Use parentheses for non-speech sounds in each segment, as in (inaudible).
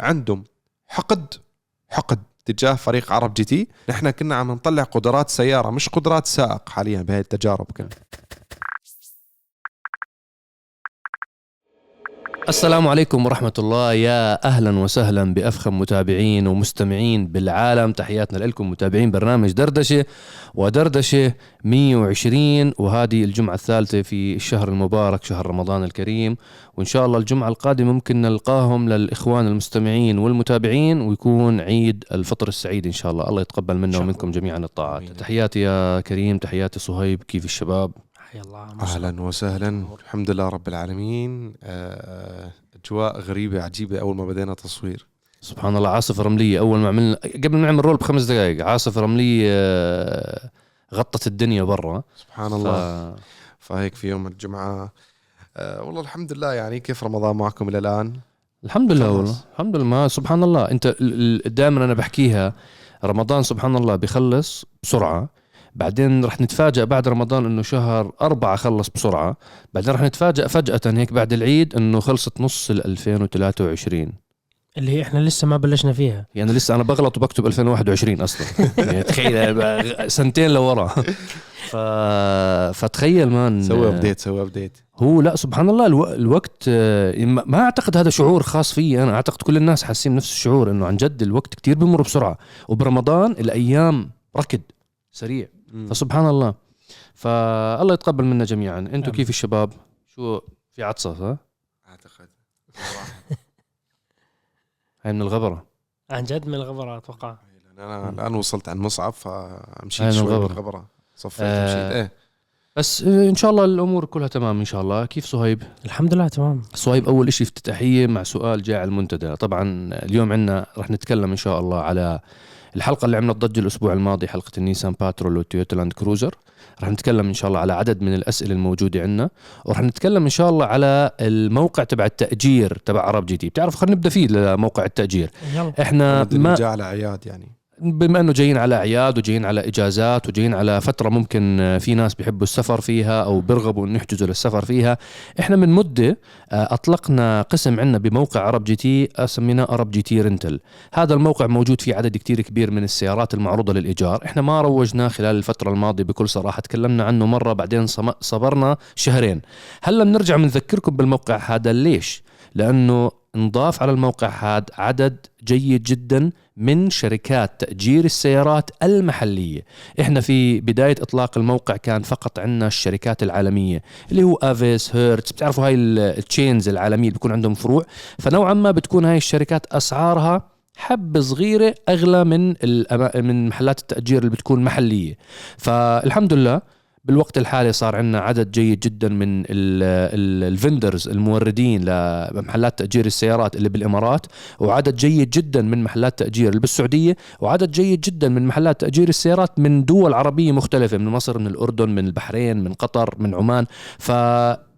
عندهم حقد حقد تجاه فريق عرب جي تي. نحن كنا عم نطلع قدرات سيارة مش قدرات سائق حاليا بهي التجارب كلها السلام عليكم ورحمة الله. يا أهلا وسهلا بأفخم متابعين ومستمعين بالعالم. تحياتنا لكم متابعين برنامج دردشة ودردشة 120 وهذه الجمعة الثالثة في الشهر المبارك شهر رمضان الكريم. وإن شاء الله الجمعة القادمة ممكن نلقاهم للإخوان المستمعين والمتابعين ويكون عيد الفطر السعيد إن شاء الله. الله يتقبل منا ومنكم جميعا الطاعات. تحياتي يا كريم تحياتي صهيب كيف الشباب؟ حيا الله أهلا وسهلا. الحمد لله رب العالمين. آه، أجواء غريبة عجيبة أول ما بدينا تصوير. سبحان الله عاصفة رملية أول ما عملنا قبل ما نعمل رول بخمس دقائق عاصفة رملية آه، غطت الدنيا برا. سبحان ف... الله فهيك في يوم الجمعة. آه والله الحمد لله يعني كيف رمضان معكم إلى الآن؟ الحمد لله. والله. الحمد لله. ما سبحان الله. أنت دائما أنا بحكيها رمضان سبحان الله بيخلص بسرعة. بعدين رح نتفاجأ بعد رمضان إنه شهر أربعة خلص بسرعة. بعدين رح نتفاجأ فجأة هيك بعد العيد إنه خلصت نص ال 2023 اللي هي إحنا لسه ما بلشنا فيها. يعني لسه أنا بغلط وبكتب 2021 أصلا. (laughs) يعني تخيل سنتين لورا. ف... فتخيل مان سوي ابديت سوي ابديت هو لا سبحان الله ألو... الوقت ما ما أعتقد هذا شعور خاص فيي أنا. أعتقد كل الناس حاسين نفس الشعور إنه عن جد الوقت كتير بمر بسرعة. وبرمضان الأيام ركض سريع. فسبحان الله. فالله يتقبل منا جميعا. أنتم. كيف الشباب؟ شو في عطسة ها؟ أعتقد. (laughs) هاي من الغبرة. عن جد من الغبرة أتوقع. أنا الآن وصلت عند مصعب فمشيت هاي من شوي الغبرة. بالغبرة. صفيت آه. مشيت إيه. بس آه، إن شاء الله الأمور كلها تمام إن شاء الله. كيف صهيب؟ الحمد لله تمام. صهيب أول شيء افتتاحية مع سؤال جاء على المنتدى. طبعا اليوم عندنا رح نتكلم إن شاء الله على الحلقة اللي عملت ضجة الأسبوع الماضي حلقة النيسان باترول والتويوتا لاند كروزر. رح نتكلم إن شاء الله على عدد من الأسئلة الموجودة عندنا ورح نتكلم إن شاء الله على الموقع تبع التأجير تبع عرب جي تي. بتعرف خلينا نبدأ فيه لموقع التأجير. يلا. إحنا جايين على أعياد يعني. بما إنه جايين على أعياد وجايين على إجازات وجايين على فترة ممكن في ناس بيحبوا السفر فيها أو بيرغبوا إنه يحجزوا للسفر فيها إحنا من مدة آه، أطلقنا قسم عندنا بموقع عرب جي تي سميناه عرب جي تي rental هذا الموقع موجود فيه عدد كتير كبير من السيارات المعروضة للإيجار. إحنا ما روجناه خلال الفترة الماضية بكل صراحة تكلمنا عنه مرة بعدين صبرنا شهرين. هلأ بنرجع بنذكركم بالموقع هذا. ليش؟ لأنه انضاف على الموقع هذا عدد جيد جدا من شركات تأجير السيارات المحلية. إحنا في بداية إطلاق الموقع كان فقط عندنا الشركات العالمية اللي هو أفيس هيرتز بتعرفوا هاي ال- ال chains العالمية بيكون عندهم فروع. فنوعا ما بتكون هاي الشركات أسعارها حبة صغيرة أغلى من من محلات التأجير اللي بتكون محلية. فالحمد لله بالوقت الحالي صار عندنا عدد جيد جدا من ال vendors الموردين لمحلات تأجير السيارات اللي بالإمارات وعدد جيد جدا من محلات تأجير اللي بالسعودية وعدد جيد جدا من محلات تأجير السيارات من دول عربية مختلفة من مصر من الأردن من البحرين من قطر من عمان.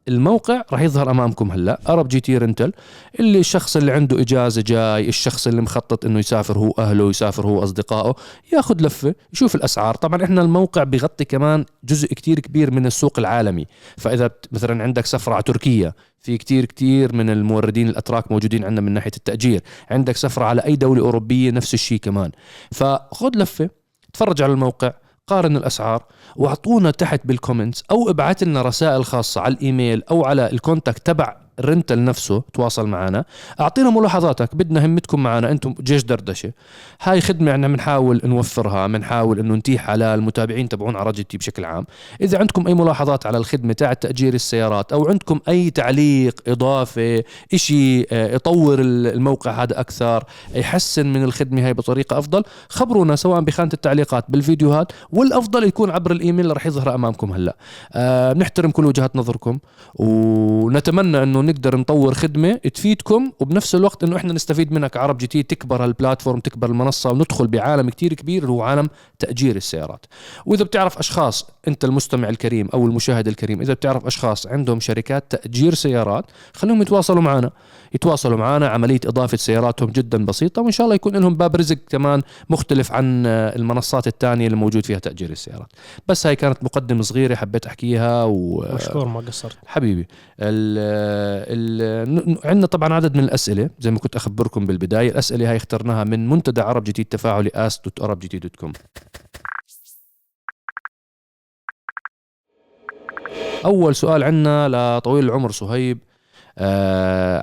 فالموقع راح يظهر أمامكم هلا. عرب جي تي rental اللي الشخص اللي عنده إجازة جاي الشخص اللي مخطط إنه يسافر هو أهله يسافر هو أصدقائه ياخذ لفة يشوف الأسعار. طبعا إحنا الموقع بيغطي كمان جزء كتير كبير من السوق العالمي. فإذا بت- مثلا عندك سفرة على تركيا في كتير كتير من الموردين الأتراك موجودين عندنا من ناحية التأجير. عندك سفرة على أي دولة أوروبية نفس الشيء كمان. فخذ لفة تفرج على الموقع. قارن الأسعار وأعطونا تحت بال comments أو ابعت لنا رسائل خاصة على الإيميل أو على ال contact تبع ال rental نفسه تواصل معنا. أعطينا ملاحظاتك بدنا همتكم معنا أنتم جيش دردشة. هاي خدمة إحنا بنحاول نوفرها بنحاول إنه نتيح على المتابعين تبعون عرب جي تي بشكل عام. إذا عندكم أي ملاحظات على الخدمة تاع تأجير السيارات أو عندكم أي تعليق إضافة إشي آه، يطور الموقع هذا أكثر يحسن من الخدمة هاي بطريقة أفضل خبرونا سواء بخانة التعليقات بالفيديوهات والأفضل يكون عبر الإيميل اللي رح يظهر أمامكم هلأ. أه بنحترم كل وجهات نظركم ونتمنى إنه نقدر نطور خدمة تفيدكم وبنفس الوقت إنه إحنا نستفيد منها كعرب جي تي تكبر هال platform تكبر المنصة وندخل بعالم كتير كبير اللي هو عالم تأجير السيارات. وإذا بتعرف أشخاص أنت المستمع الكريم أو المشاهد الكريم إذا بتعرف أشخاص عندهم شركات تأجير سيارات خليهم يتواصلوا معنا. يتواصلوا معنا عملية إضافة سياراتهم جدا بسيطة وإن شاء الله يكون لهم باب رزق كمان مختلف عن المنصات الثانية اللي موجود فيها تأجير السيارات. بس هاي كانت مقدمة صغيرة حبيت أحكيها و مشكور ما قصرت. حبيبي عندنا طبعا عدد من الأسئلة زي ما كنت أخبركم بالبداية الأسئلة هاي اخترناها من منتدى عرب جديد تفاعلي قوم أول سؤال عندنا لطويل العمر صهيب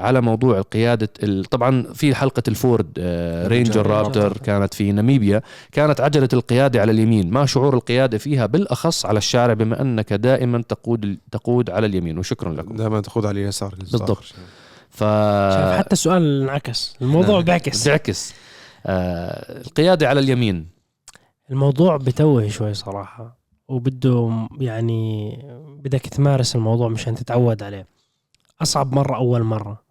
على موضوع القيادة طبعا في حلقة الفورد آه رينجر رابتر كانت في ناميبيا. كانت عجلة القيادة على اليمين. ما شعور القيادة فيها بالأخص على الشارع بما أنك دائما تقود تقود على اليمين وشكرا لكم. دائما تقود على اليسار. بالضبط. ف حتى السؤال انعكس. الموضوع بيعكس. بيعكس. آه القيادة على اليمين. الموضوع بتوه شوي صراحة وبده يعني بدك تمارس الموضوع مشان تتعود عليه. أصعب مرة أول مرة.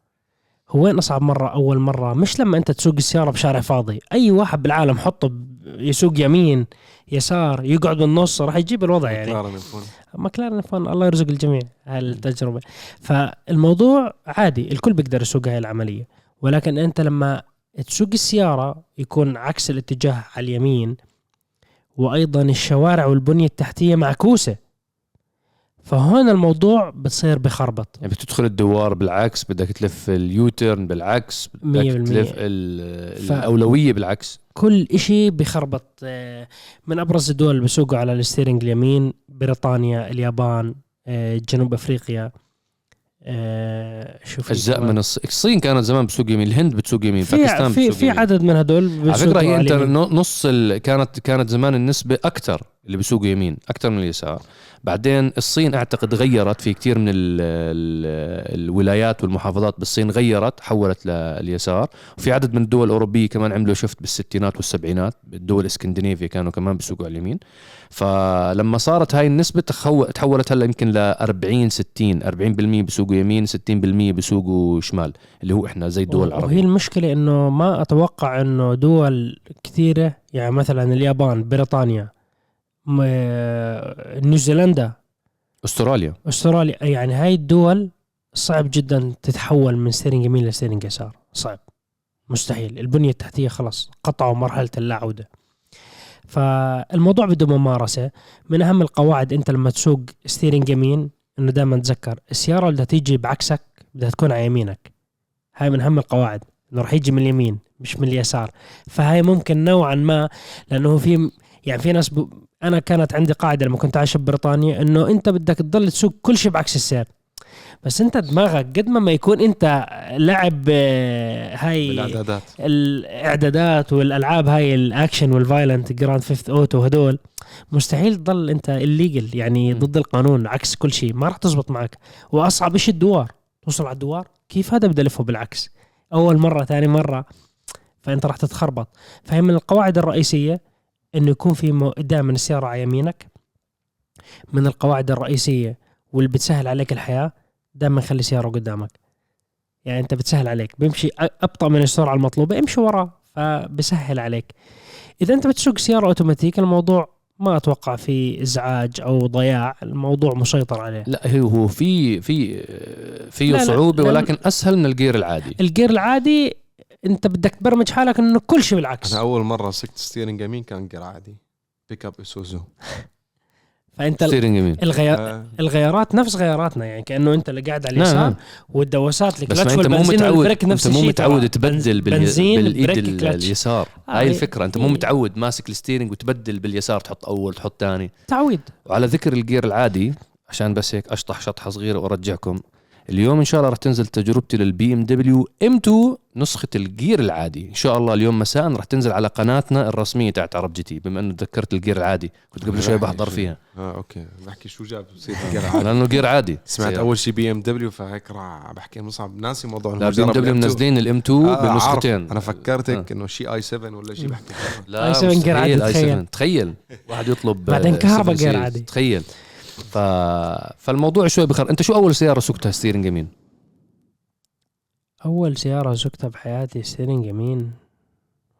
هو وين أصعب مرة أول مرة؟ مش لما أنت تسوق السيارة بشارع فاضي. أي واحد بالعالم حطه يسوق يمين يسار يقعد بالنص راح يجيب الوضع يعني. مكلارن فون الله يرزق الجميع هالتجربة. فالموضوع عادي الكل بيقدر يسوق هاي العملية. ولكن أنت لما تسوق السيارة يكون عكس الاتجاه على اليمين وأيضا الشوارع والبنية التحتية معكوسة. فهون الموضوع بتصير بخربط. يعني بتدخل الدوار بالعكس بدك تلف ال U-turn بالعكس بدك تلف ف... الأولوية بالعكس. كل إشي بخربط. آه، من أبرز الدول اللي بيسوقوا على ال steering اليمين بريطانيا اليابان آه، جنوب أفريقيا. آه، شوف أجزاء من الصين كانت زمان بتسوق يمين الهند بتسوق يمين في باكستان في في عدد من هدول على فكرة هي انت نص ال... كانت كانت زمان النسبة أكثر اللي بيسوقوا يمين أكثر من اليسار. بعدين الصين أعتقد غيرت في كثير من ال ال الولايات والمحافظات بالصين غيرت حولت لليسار وفي عدد من الدول الأوروبية كمان عملوا شفت بالستينات والسبعينات الدول الإسكندنافية كانوا كمان بيسوقوا على اليمين. فلما صارت هاي النسبة تحولت هلأ يمكن ل 40 60 40% بيسوقوا يمين 60% بيسوقوا شمال اللي هو إحنا زي الدول العربية. وهي المشكلة إنه ما أتوقع إنه دول كثيره يعني مثلا اليابان بريطانيا نيوزيلندا. أستراليا. أستراليا. يعني هاي الدول صعب جدا تتحول من steering يمين ل steering يسار. صعب. مستحيل. البنية التحتية خلاص قطعوا مرحلة اللا عودة فالموضوع بده ممارسة. من أهم القواعد أنت لما تسوق steering يمين إنه دائما تذكر السيارة اللي تيجي بعكسك بدها تكون على يمينك. هاي من أهم القواعد. إنه راح يجي من اليمين مش من اليسار. فهاي ممكن نوعا ما لأنه في يعني في ناس. أنا كانت عندي قاعدة لما كنت عايش ببريطانيا إنه أنت بدك تضل تسوق كل شيء بعكس السير بس أنت دماغك قد ما ما يكون أنت لعب آه، هاي الاعدادات الإعدادات والألعاب هاي ال action وال violent Grand Theft Auto هدول مستحيل تضل أنت الليجل يعني ضد القانون عكس كل شيء ما راح تزبط معك. وأصعب شيء الدوار توصل على الدوار كيف هذا بدي ألفه بالعكس؟ أول مرة ثاني مرة فأنت راح تتخربط. فهي من القواعد الرئيسية إنه يكون في دائما السيارة على يمينك من القواعد الرئيسية واللي بتسهل عليك الحياة دائما خلي سيارة قدامك. يعني أنت بتسهل عليك. بيمشي أبطأ من السرعة المطلوبة امشي وراه فبسهل عليك. إذا أنت بتسوق سيارة أوتوماتيك الموضوع ما أتوقع في إزعاج أو ضياع الموضوع مسيطر عليه. لا هو في في فيه صعوبة ولكن أسهل من ال gear العادي. ال gear العادي انت بدك تبرمج حالك انه كل شيء بالعكس. أنا أول مرة سكت steering يمين كان gear عادي. pick up Isuzu فأنت steering يمين. الغيار آه. الغيارات نفس غيارات يعني كأنه أنت اللي قاعد على نعم، اليسار نعم. والدواسات الكلتش أنت مو متعود نفس أنت مو متعود تبدل بنزين بالإيد اليسار. آه هاي الفكرة أنت مو متعود ماسك ال steering وتبدل باليسار تحط أول تحط ثاني. تعويد وعلى ذكر ال gear العادي عشان بس هيك أشطح شطحة صغيرة وأرجعكم. اليوم إن شاء الله راح تنزل تجربتي لل BMW M2 نسخة ال gear العادي. إن شاء الله اليوم مساء راح تنزل على قناتنا الرسمية تاعت ArabGT بما إنه تذكرت ال gear العادي. كنت قبل شوي بحضر فيها. آه أوكي. بحكي شو جاب بصير gear عادي لأنه gear عادي. سمعت أول شيء BMW فهيك راح بحكي مصعب ناسي موضوع لا بي ام دبليو منزلين الام 2 آه بنسختين. أنا فكرتك آه. إنه شيء i7 ولا شيء بحكي. لا i7 gear عادي تخيل تخيل. واحد يطلب بعدين كهرباء gear عادي. تخيل. ف... فالموضوع شوي بخر انت شو أول سيارة سكتها steering يمين؟ أول سيارة سكتها بحياتي steering يمين.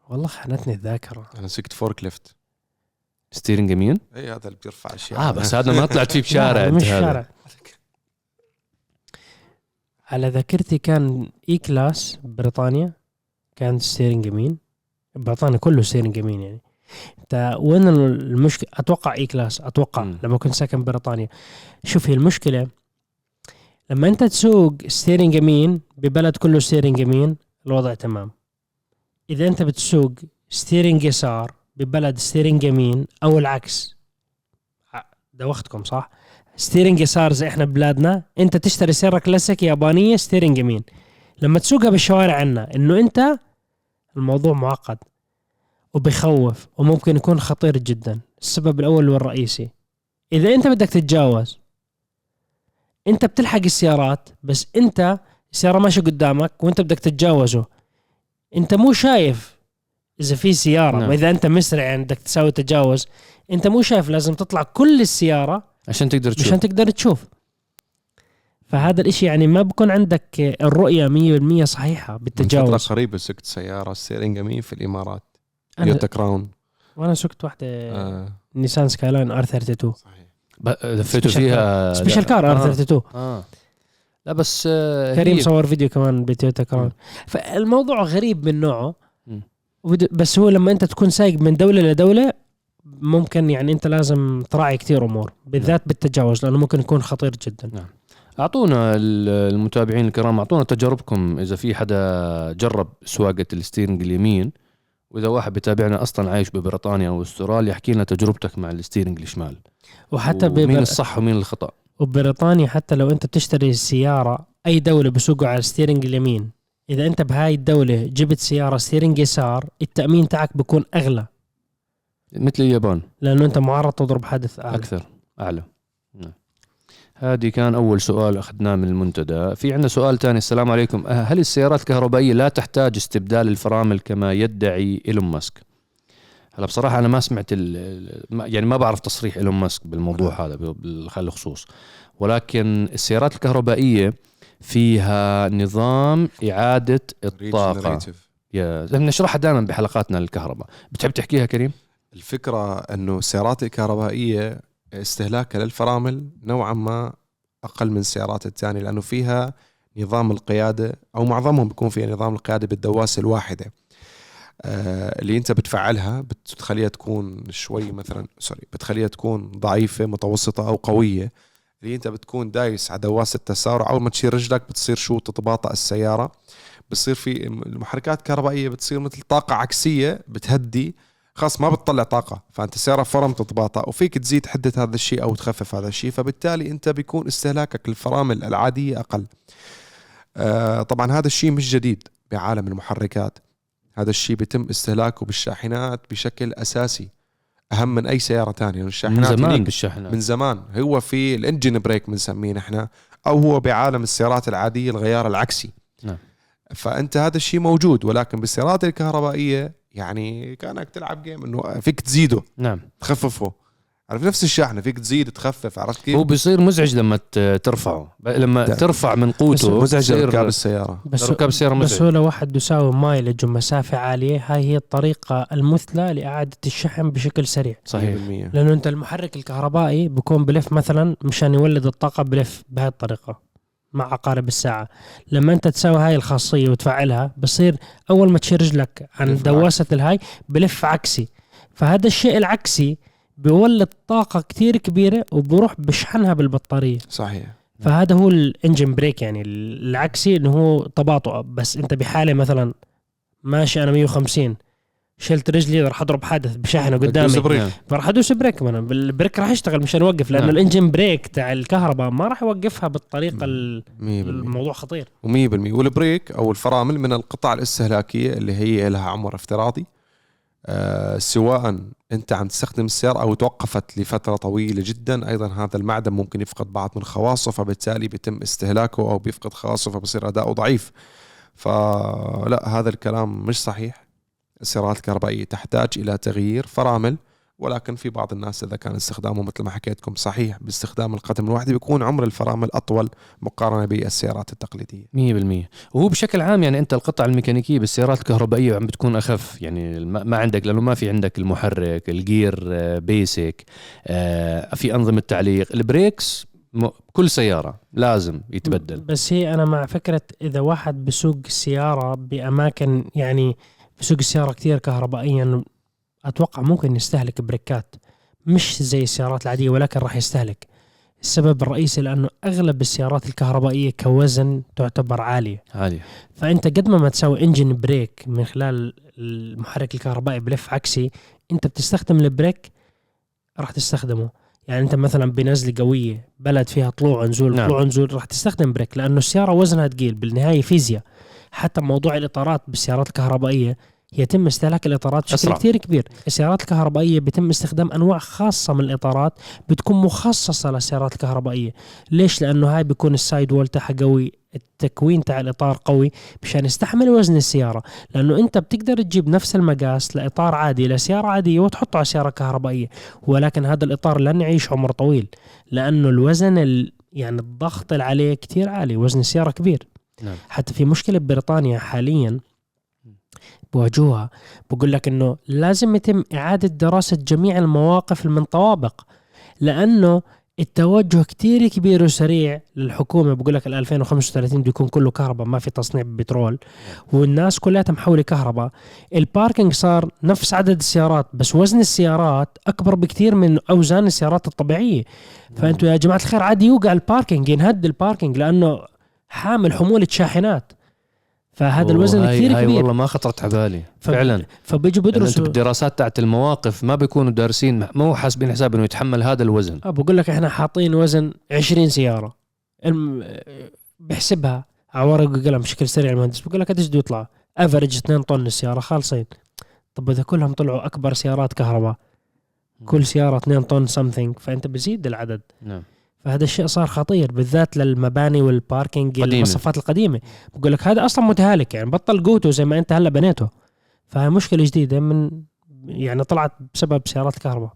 والله خانتني الذاكرة. أنا سكت forklift steering يمين؟ اي هذا اللي بيرفع أشياء. آه بس هذا ما (laughs) طلعت فيه بشارع مش شارع. على ذاكرتي كان E-Class بريطانيا كان steering يمين. بريطانيا كله steering يمين يعني. انت وين المشكلة؟ أتوقع E-Class أتوقع م. لما كنت ساكن بريطانيا. شوف هي المشكلة لما أنت تسوق steering يمين ببلد كله steering يمين الوضع تمام. إذا أنت بتسوق steering يسار ببلد steering يمين أو العكس. دوختكم صح؟ steering يسار زي إحنا ببلادنا أنت تشتري سياره كلاسيك يابانية steering يمين. لما تسوقها بالشوارع عنا إنه أنت الموضوع معقد. وبخوف وممكن يكون خطير جدا. السبب الأول والرئيسي إذا أنت بدك تتجاوز أنت بتلحق السيارات بس أنت السيارة ماشية قدامك وأنت بدك تتجاوزه. أنت مو شايف إذا في سيارة. نعم. وإذا أنت مسرع يعني بدك تساوي تجاوز أنت مو شايف لازم تطلع كل السيارة عشان تقدر تشوف. مشان تقدر تشوف. فهذا الإشي يعني ما بكون عندك الرؤية 100% صحيحة من فترة بالتجاوز. قريبة سكت سيارة steering يمين في الإمارات. أنا, تويوتا Crown وأنا سكت واحدة آه. نيسان Skyline R32 صحيح. لفيتوا فيها special. car R آه. 32 آه. لا بس آه كريم صور فيديو كمان بتويوتا Crown. فالموضوع غريب من نوعه. وبد- بس هو لما أنت تكون سايق من دولة لدولة ممكن يعني أنت لازم تراعي كثير أمور بالذات بالتجاوز لأنه ممكن يكون خطير جدا. أعطونا ال- المتابعين الكرام أعطونا تجاربكم إذا في حدا جرب سواقة ال steering اليمين. وإذا واحد بيتابعنا أصلا عايش ببريطانيا أو أستراليا احكي لنا تجربتك مع ال steering الشمال. وحتى مين ببر... الصح ومين الخطأ. وبريطانيا حتى لو أنت بتشتري سيارة أي دولة بسوقوا على ال steering اليمين. إذا أنت بهاي الدولة جبت سيارة steering يسار التأمين تاعك بيكون أغلى. مثل اليابان. لأنه أنت معرض تضرب حادث أعلى. أكثر أعلى. هذه كان أول سؤال أخذناه من المنتدى. في عندنا سؤال ثاني السلام عليكم. أه، هل السيارات الكهربائية لا تحتاج استبدال الفرامل كما يدعي إيلون ماسك؟ هلا بصراحة أنا ما سمعت يعني ما بعرف تصريح إيلون ماسك بالموضوع هذا بالخصوص ولكن السيارات الكهربائية فيها نظام Regenerative. يا بنشرحها دائما بحلقاتنا الكهرباء. بتحب تحكيها كريم؟ الفكرة إنه السيارات الكهربائية استهلاكها للفرامل نوعا ما أقل من السيارات الثانية لأنه فيها نظام القيادة أو معظمهم بيكون فيها نظام القيادة بالدواسة الواحدة. آه، اللي أنت بتفعلها بتخليها تكون شوي مثلا سوري بتخليها تكون ضعيفة متوسطة أو قوية. اللي أنت بتكون دايس على دواسة التسارع أول ما تشيل رجلك بتصير شو؟ تتباطأ السيارة. بتصير في المحركات الكهربائية بتصير مثل طاقة عكسية بتهدي خلاص ما بتطلع طاقة فأنت السياره فرم تتباطأ وفيك تزيد حدة هذا الشيء أو تخفف هذا الشيء فبالتالي أنت بيكون استهلاكك للفرامل العادية أقل. آه طبعا هذا الشيء مش جديد بعالم المحركات. هذا الشيء بيتم استهلاكه بالشاحنات بشكل أساسي أهم من أي سيارة ثانية من الشاحنات زمان هنيك بالشاحنات. من زمان. هو في ال engine brake بنسميه نحن أو هو بعالم السيارات العادية الغيار العكسي. نعم. فأنت هذا الشيء موجود ولكن بالسيارات الكهربائية يعني كانك تلعب game إنه فيك تزيده نعم. تخففه. عرفت؟ نفس الشحنه فيك تزيد تخفف عرفت كيف؟ هو بيصير مزعج لما ترفعه. لما ده- ترفع من قوته مزعج بصير- ركاب السيارة. بس ركاب السيارة بس مزعج. هو لو واحد يساوي mileage ومسافة عالية هاي هي الطريقة المثلى لإعادة الشحن بشكل سريع. صحيح. 100% لأنه أنت المحرك الكهربائي بيكون بلف مثلا مشان يولد الطاقة بلف بهاي الطريقة. مع عقارب الساعة. لما أنت تساوي هاي الخاصية وتفعلها بصير أول ما تشيل رجلك عن دواسة الهاي بلف عكسي. فهذا الشيء العكسي بيولد طاقة كتير كبيرة وبروح بشحنها بالبطارية. صحيح. فهذا هو ال engine brake يعني. العكسي إنه هو تباطؤ. بس أنت بحالة مثلا ماشي أنا 150 شلت رجلي راح أضرب حادث بشاحنه بدوس قدامي. فراح أدوس brake أنا ال brake راح يشتغل مشان يوقف لأنه نعم. ال engine brake تاع الكهرباء ما راح يوقفها بالطريقة ال- 100% الموضوع خطير. و100% والبريك أو الفرامل من القطع الاستهلاكية اللي هي لها عمر افتراضي آه سواء أنت عم تستخدم السيارة أو توقفت لفترة طويلة جدا أيضا هذا المعدن ممكن يفقد بعض من خواصه فبالتالي بيتم استهلاكه أو بيفقد خواصه فبصير أداؤه ضعيف. فلا هذا الكلام مش صحيح. السيارات الكهربائيه تحتاج إلى تغيير فرامل ولكن في بعض الناس إذا كان استخدامه مثل ما حكيتكم صحيح باستخدام القدم الواحدة بيكون عمر الفرامل أطول مقارنة بالسيارات التقليدية. 100% وهو بشكل عام يعني أنت القطع الميكانيكية بالسيارات الكهربائية عم بتكون أخف. يعني ما ما عندك لأنه ما في عندك المحرك ال gear آه، basic آه، في أنظمة تعليق. ال brakes كل سيارة لازم يتبدل. بس هي أنا مع فكرة إذا واحد بسوق السياره بأماكن يعني بسوق السيارة كثير كهربائيا. أتوقع ممكن يستهلك بريكات مش زي السيارات العادية ولكن راح يستهلك. السبب الرئيسي لأنه أغلب السيارات الكهربائية كوزن تعتبر عالية. عالية. فأنت قد ما ما تسوي engine brake من خلال المحرك الكهربائي بلف عكسي أنت بتستخدم ال brake راح تستخدمه. يعني أنت مثلا بنزلة قوية بلد فيها طلوع ونزول نعم. طلوع ونزول راح تستخدم brake لأنه السيارة وزنها ثقيل بالنهاية فيزياء. حتى موضوع الإطارات بالسيارات الكهربائية يتم استهلاك الإطارات بشكل أسرع. كثير كبير. السيارات الكهربائية بيتم استخدام أنواع خاصة من الإطارات بتكون مخصصة للسيارات الكهربائية. ليش؟ لأنه هاي بيكون السايد وول تاعها قوي التكوين تاع الإطار قوي مشان يستحمل وزن السيارة. لأنه أنت بتقدر تجيب نفس المقاس لإطار عادي لسيارة عادية وتحطه على سياره كهربائيه ولكن هذا الإطار لن يعيش عمر طويل لأنه الوزن ال... يعني الضغط اللي عليه كتير عالي وزن السيارة كبير. نعم. حتى في مشكلة ببريطانيا حاليا بواجهوها بقول لك إنه لازم يتم إعادة دراسة جميع المواقف المنطوابق لأنه التوجه كتير كبير وسريع للحكومة. بقول لك ال 2035 بده يكون كله كهرباء ما في تصنيع بترول والناس كلها محوله كهرباء. الباركينج صار نفس عدد السيارات بس وزن السيارات أكبر بكثير من أوزان السيارات الطبيعية. فأنتوا يا جماعة الخير عادي يوقع ال parking ينهد ال parking لأنه حامل حمولة شاحنات. فهذا الوزن وهاي- كثير هاي كبير. والله ما خطرت على بالي فعلا. فبيجوا بدرسوا بالدراسات تاعت المواقف ما بيكونوا دارسين مو حاسبين حساب إنه يتحمل هذا الوزن. آه بقول لك إحنا حاطين وزن 20 سيارة. الم... بحسبها على ورق وقلم بشكل سريع المهندس بقول لك قديش بده يطلع. average 2 طن السيارة خالصين. طب إذا كلهم طلعوا أكبر سيارات كهرباء كل سيارة 2 طن something فأنت بزيد العدد. نعم. فهذا الشيء صار خطير بالذات للمباني وال parking قديمة. المواصفات القديمة. بقول لك هذا أصلا متهالك يعني بطل قوته زي ما أنت هلا بنيته. فهي مشكلة جديدة من يعني طلعت بسبب سيارات الكهرباء.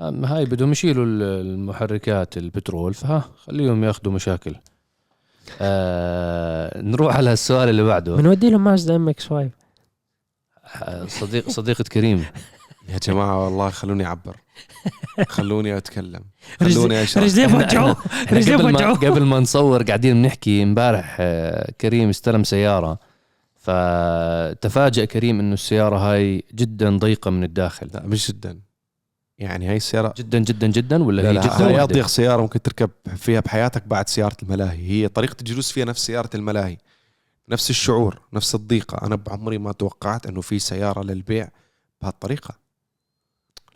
هاي بدهم يشيلوا ال- المحركات البترول فها خليهم ياخذوا مشاكل. آه نروح على السؤال اللي بعده. بنودي لهم مازدا MX 5 آه، صديق صديقة كريم. (laughs) يا جماعة والله خلوني أعبر. (laughs) خلوني رجلي- خلوني أشرح. رجليه وجعوه رجليه وجعوه قبل ما نصور قاعدين بنحكي امبارح آه، كريم استلم سيارة. فتفاجأ كريم إنه السيارة هاي جدا ضيقة من الداخل. لا مش جدا. يعني هاي السياره جدا جدا جدا ولا لا هي لا جدا هاي واحدة؟ أضيق سيارة ممكن تركب فيها بحياتك بعد سيارة الملاهي. هي طريقة الجلوس فيها نفس سيارة الملاهي. نفس الشعور نفس الضيقة. أنا بعمري ما توقعت إنه في سيارة للبيع بهالطريقة.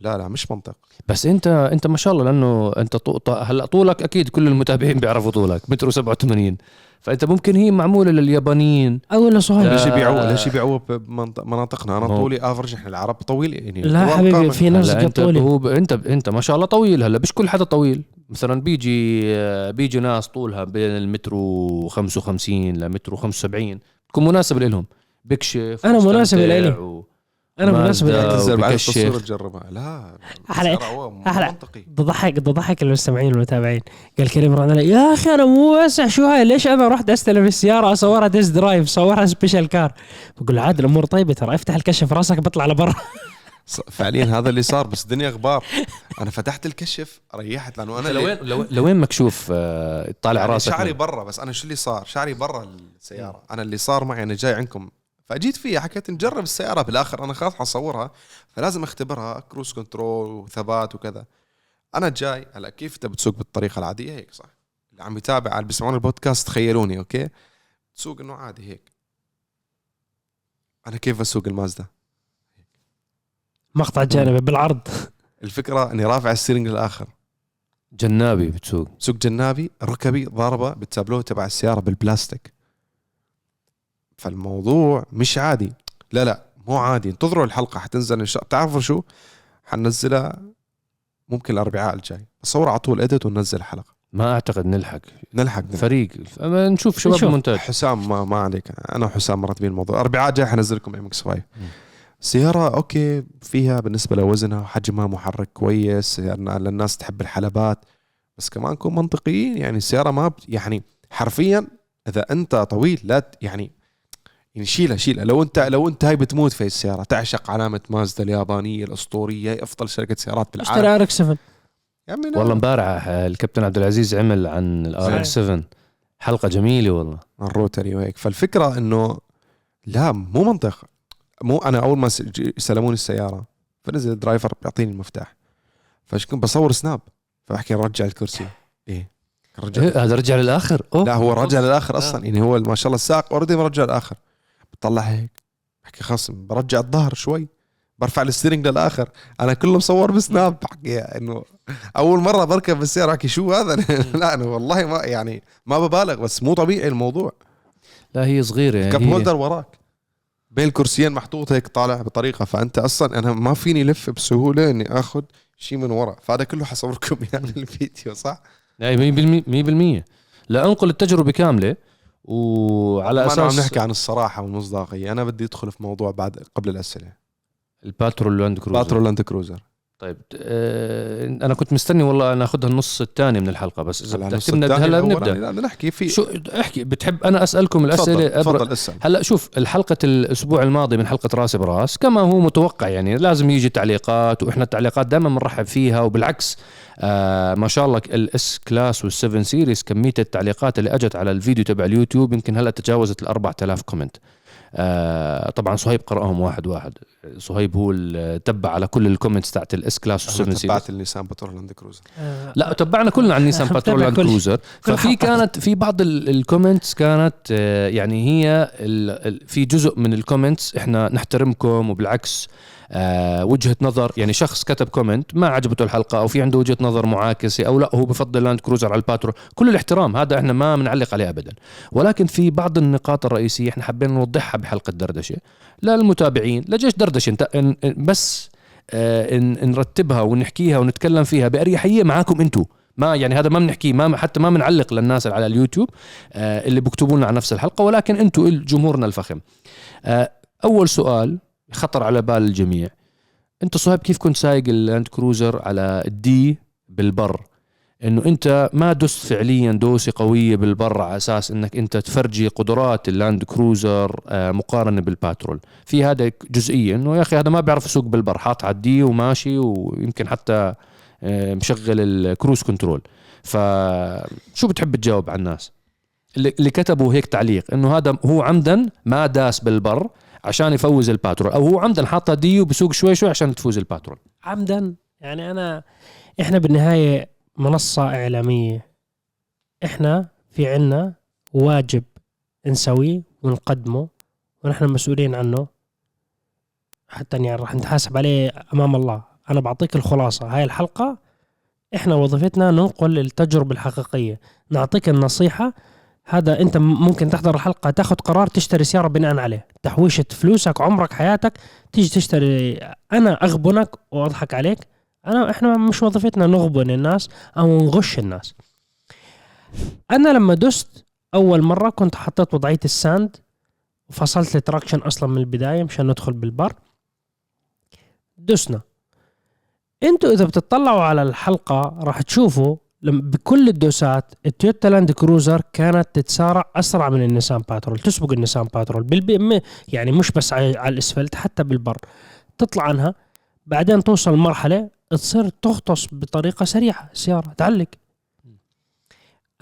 لا لا مش منطق. بس انت انت ما شاء الله لأنه انت طو... ط- هلأ طولك أكيد كل المتابعين بيعرفوا طولك متر 87 فأنت ممكن هي معمولة لليابانيين. أو لا. ليش يبيعوه آه. ليش يبيعوه بمناطقنا أنا مو- طولي أفرج إحنا العرب طويل يعني. لا حبيبي. في ناس أنت هو ب... أنت أنت ما شاء الله طويل هلأ مش كل حدا طويل. مثلا بيجي بيجي ناس طولها بين المتر و55 لمتر و75 تكون مناسب لهم بكشف أنا مناسب ومستمتع إلي. و... أنا مناسب مازدا. لك. تنزل بعد. التصوير تجربها. لا أحلى- السيارة هو مو أحلى. منطقي. بدي ضحك بدي ضحك المستمعين والمتابعين. قال كريم علي يا أخي أنا مو واسع شو هاي ليش أنا رحت استلم السيارة؟ أصورها test drive صورها special car. بقول عاد الأمور طيبة ترى افتح الكشف راسك بطلع لبرا. فعليا هذا اللي صار بس الدنيا غبار. أنا فتحت الكشف ريحت لأنه أنا لوين (laughs) لوين مكشوف؟ آه، طالع يعني راسك شعري برا بس أنا شو اللي صار؟ شعري برا السيارة. أنا اللي صار معي أنا جاي عندكم فجيت فيها حكيت نجرب السيارة بالآخر أنا خلاص حصورها فلازم أختبرها cruise control وثبات وكذا. أنا جاي هلا كيف انت بتسوق بالطريقة العادية؟ هيك صح. اللي عم يتابع اللي بيسمعون البودكاست تخيلوني okay؟ تسوق إنه عادي هيك. أنا كيف أسوق المازدا؟ مقطع جانبي بالعرض. الفكرة إني رافع ال steering للآخر. جنابي بتسوق. سوق جنابي ركبي ضاربة بالتابلو تبع السيارة بالبلاستيك. فالموضوع مش عادي. لا لا مو عادي. انتظروا الحلقة حتنزل إن شاء تعرفوا شو؟ حننزلها ممكن الأربعاء الجاي. بصور على طول edit وننزل الحلقة. ما أعتقد نلحق. نلحق. نلحق. فريق. أما نشوف شباب نشوف. المونتاج. حسام ما, ما عليك. أنا وحسام مرتبين الموضوع. الأربعاء جاي حنزل لكم MX 5 سيارة okay فيها بالنسبة لوزنها وحجمها محرك كويس يعني للناس تحب الحلبات. بس كمان نكون منطقيين يعني السيارة ما يعني حرفيا إذا أنت طويل لا ت- يعني يعني شيلها شيلها لو انت لو انت هاي بتموت في السيارة تعشق علامة مازدا اليابانية الأسطورية هي أفضل شركة سيارات بالعالم. اشتري ار إكس 7 يا عمي والله امبارح آه، الكابتن عبد العزيز عمل عن ال RX 7 حلقة جميلة والله. ال rotary وهيك فالفكرة إنه لا مو منطق. مو أنا أول ما سلموني السيارة فنزل ال driver بيعطيني المفتاح. فش كنت بصور Snap فبحكي نرجع الكرسي. إيه رجع. إيه، هذا رجع للآخر. أوه. لا هو رجع للآخر أصلا. يعني هو ما شاء الله الساق already مرجع للآخر. بطلع هيك. بحكي خلص برجع الظهر شوي برفع ال steering للآخر. أنا كله مصور ب Snap بحكي إنه أول مرة بركب بالسيارة. بحكي شو هذا؟ (laughs) لا أنا والله ما يعني ما ببالغ بس مو طبيعي الموضوع. لا هي صغيرة كاب هي هولدر وراك؟ بين الكرسيين محطوط هيك طالع بطريقة. فأنت أصلا أنا ما فيني لف بسهولة إني آخذ شيء من ورا. فهذا كله حصوركم (laughs) يعني الفيديو صح؟ لا 100% 100% لا انقل التجربة كاملة وعلى ما أساس عم نحكي عن الصراحة والمصداقية. أنا بدي أدخل في موضوع بعد قبل الأسئلة. الباترول لاند كروزر. باترول لاند كروزر. طيب آه أنا كنت مستني والله ناخذها النص الثاني من الحلقة بس اذا بدك هلا بنبدا نحكي في شو احكي بتحب أنا أسألكم الأسئلة؟ تفضل أبر... تفضل اسأل. هلأ شوف الحلقة الأسبوع الماضي من حلقة رأس براس كما هو متوقع يعني لازم يجي تعليقات وإحنا التعليقات دائما بنرحب فيها وبالعكس آه ما شاء الله ال S Class وال7 Series كمية التعليقات اللي أجت على الفيديو تبع اليوتيوب يمكن هلأ تجاوزت ال 4000 comment طبعا صهيب قرأهم واحد واحد. صهيب هو اللي تبع على كل ال comments تاعت ال S Class وال7 أنا Series تبعت النيسان باترول لاند كروزر. آه، لا تبعنا كلنا عن نيسان متابع باترول لاند كروزر. ففي. كانت في بعض ال- ال comments كانت آه، يعني هي في جزء من ال comments إحنا نحترمكم وبالعكس آه، وجهة نظر يعني شخص كتب comment ما عجبته الحلقة أو في عنده وجهة نظر معاكسة أو لا هو بفضل لاند كروزر على الباترول كل الاحترام هذا إحنا ما بنعلق عليه ابدا. ولكن في بعض النقاط الرئيسية إحنا حبينا نوضحها بحلقة دردشة. للمتابعين لجيش دردشة بس آه، نرتبها ونحكيها ونتكلم فيها بأريحية معاكم أنتم ما يعني هذا ما بنحكيه ما حتى ما بنعلق للناس على اليوتيوب آه، اللي بيكتبوا لنا على نفس الحلقة. ولكن أنتم جمهورنا الفخم. أول سؤال خطر على بال الجميع. انت صهيب كيف كنت سايق اللاند كروزر على ال D بالبر؟ انه انت ما دست فعليا دوسة قوية بالبر على أساس إنك أنت تفرجي قدرات اللاند كروزر آه، مقارنة بالباترول. في هذا جزئية إنه يا أخي هذا ما بيعرف يسوق بالبر حاط على ال D وماشي ويمكن حتى آه، مشغل ال cruise control. فشو بتحب تجاوب على الناس؟ اللي اللي كتبوا هيك تعليق إنه هذا هو عمدا ما داس بالبر عشان يفوز الباترول. أو هو عمدا حاطها D وبسوق شوي شوي عشان تفوز الباترول. عمدا. يعني أنا إحنا بالنهاية منصة إعلامية. إحنا في عنا واجب نسويه ونقدمه ونحن مسؤولين عنه. حتى يعني راح نتحاسب عليه أمام الله. أنا بعطيك الخلاصة. هاي الحلقة إحنا وظيفتنا ننقل التجربة الحقيقية. نعطيك النصيحة هذا انت ممكن تحضر الحلقة تاخذ قرار تشتري سيارة بناء عليه. تحويشة فلوسك عمرك حياتك. تيجي تشتري أنا أغبنك وأضحك عليك. أنا إحنا مش وظيفتنا نغبن الناس أو نغش الناس. أنا لما دست أول مرة كنت حطيت وضعية ال sand وفصلت ال traction أصلا من البداية مشان ندخل بالبر. دسنا. أنتوا إذا بتطلعوا على الحلقة راح تشوفوا بكل الدوسات التويوتا لاند كروزر كانت تتسارع أسرع من النيسان باترول تسبق النيسان باترول بالبي م- يعني مش بس على الأسفلت حتى بالبر. تطلع عنها بعدين توصل مرحلة تصير تغطس بطريقة سريعة السياره تعلق.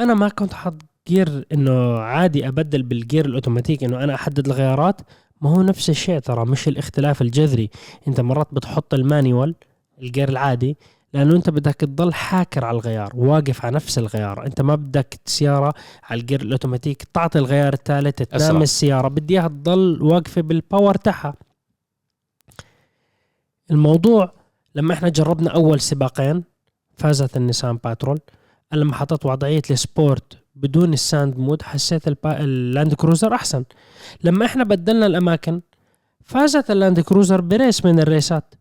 أنا ما كنت حاط gear إنه عادي أبدل بال gear ال automatic إنه أنا أحدد الغيارات. ما هو نفس الشيء ترى مش الاختلاف الجذري. أنت مرات بتحط ال manual ال gear العادي لأنه أنت بدك تضل حاكر على الغيار واقف على نفس الغيار. أنت ما بدك سيارة على ال gear ال automatic تعطي الغيار الثالث تنام. السيارة. بدي إياها تضل واقفة بال power تاعها. الموضوع لما إحنا جربنا أول سباقين فازت النيسان باترول. لما حطيت وضعية ال sport بدون ال sand mode حسيت البا... اللاند كروزر أحسن. لما إحنا بدلنا الأماكن فازت اللاند كروزر ب race من الريسات.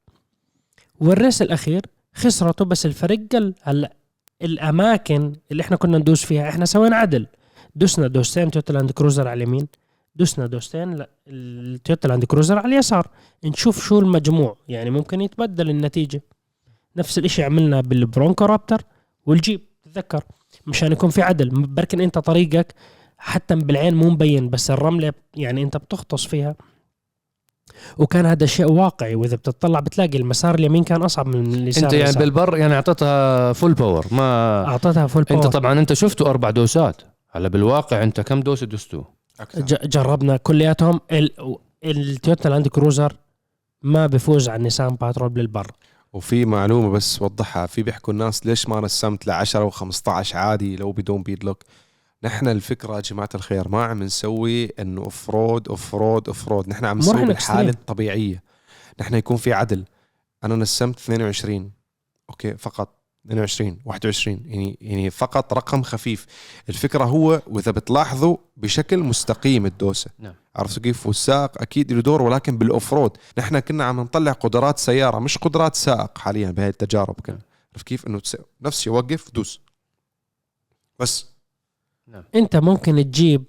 وال race الأخير خسرته بس الفرق قل هلا الأماكن اللي إحنا كنا ندوس فيها إحنا سوينا عدل. دوسنا دوستين تويوتا لاند كروزر على اليمين دوسنا دوستين التويوتا لاند كروزر على اليسار. نشوف شو المجموع يعني ممكن يتبدل النتيجة. نفس الإشي عملنا بالبرونكو رابتر والجيب تذكر مشان يكون في عدل. بركن أنت طريقك حتى بالعين مو مبين بس الرملة يعني أنت بتغطس فيها. وكان هذا شيء واقعي. وإذا بتطلع بتلاقي المسار اليمين كان أصعب من اليسار أنت يعني. بالبر يعني أعطيتها full power ما أعطيتها full أنت power طبعا أنت شفته أربع دوسات. هلا بالواقع أنت كم دوسة. ج- جربنا كلياتهم. ال- التويوتا لاند كروزر ما بفوز على النيسان باترول بالبر. وفي معلومة بس وضحها. في بيحكوا الناس ليش ما نسمت ل 10 و15 عادي لو بدون beadlock؟ نحن الفكرة يا جماعة الخير ما عم نسوي إنه off-road off-road off-road نحن عم نسوي بالحالة. الطبيعية. نحن يكون في عدل. أنا نسمت 22 أوكي فقط 22 21 يعني يعني فقط رقم خفيف. الفكرة هو وإذا بتلاحظوا بشكل مستقيم الدوسة. نعم. عرفتوا كيف؟ والسائق أكيد له دور ولكن بال off-road نحن كنا عم نطلع قدرات سيارة مش قدرات سائق حاليا بهاي التجارب كان عرفت كيف؟ إنه نفس وقف دوس. بس. انت ممكن تجيب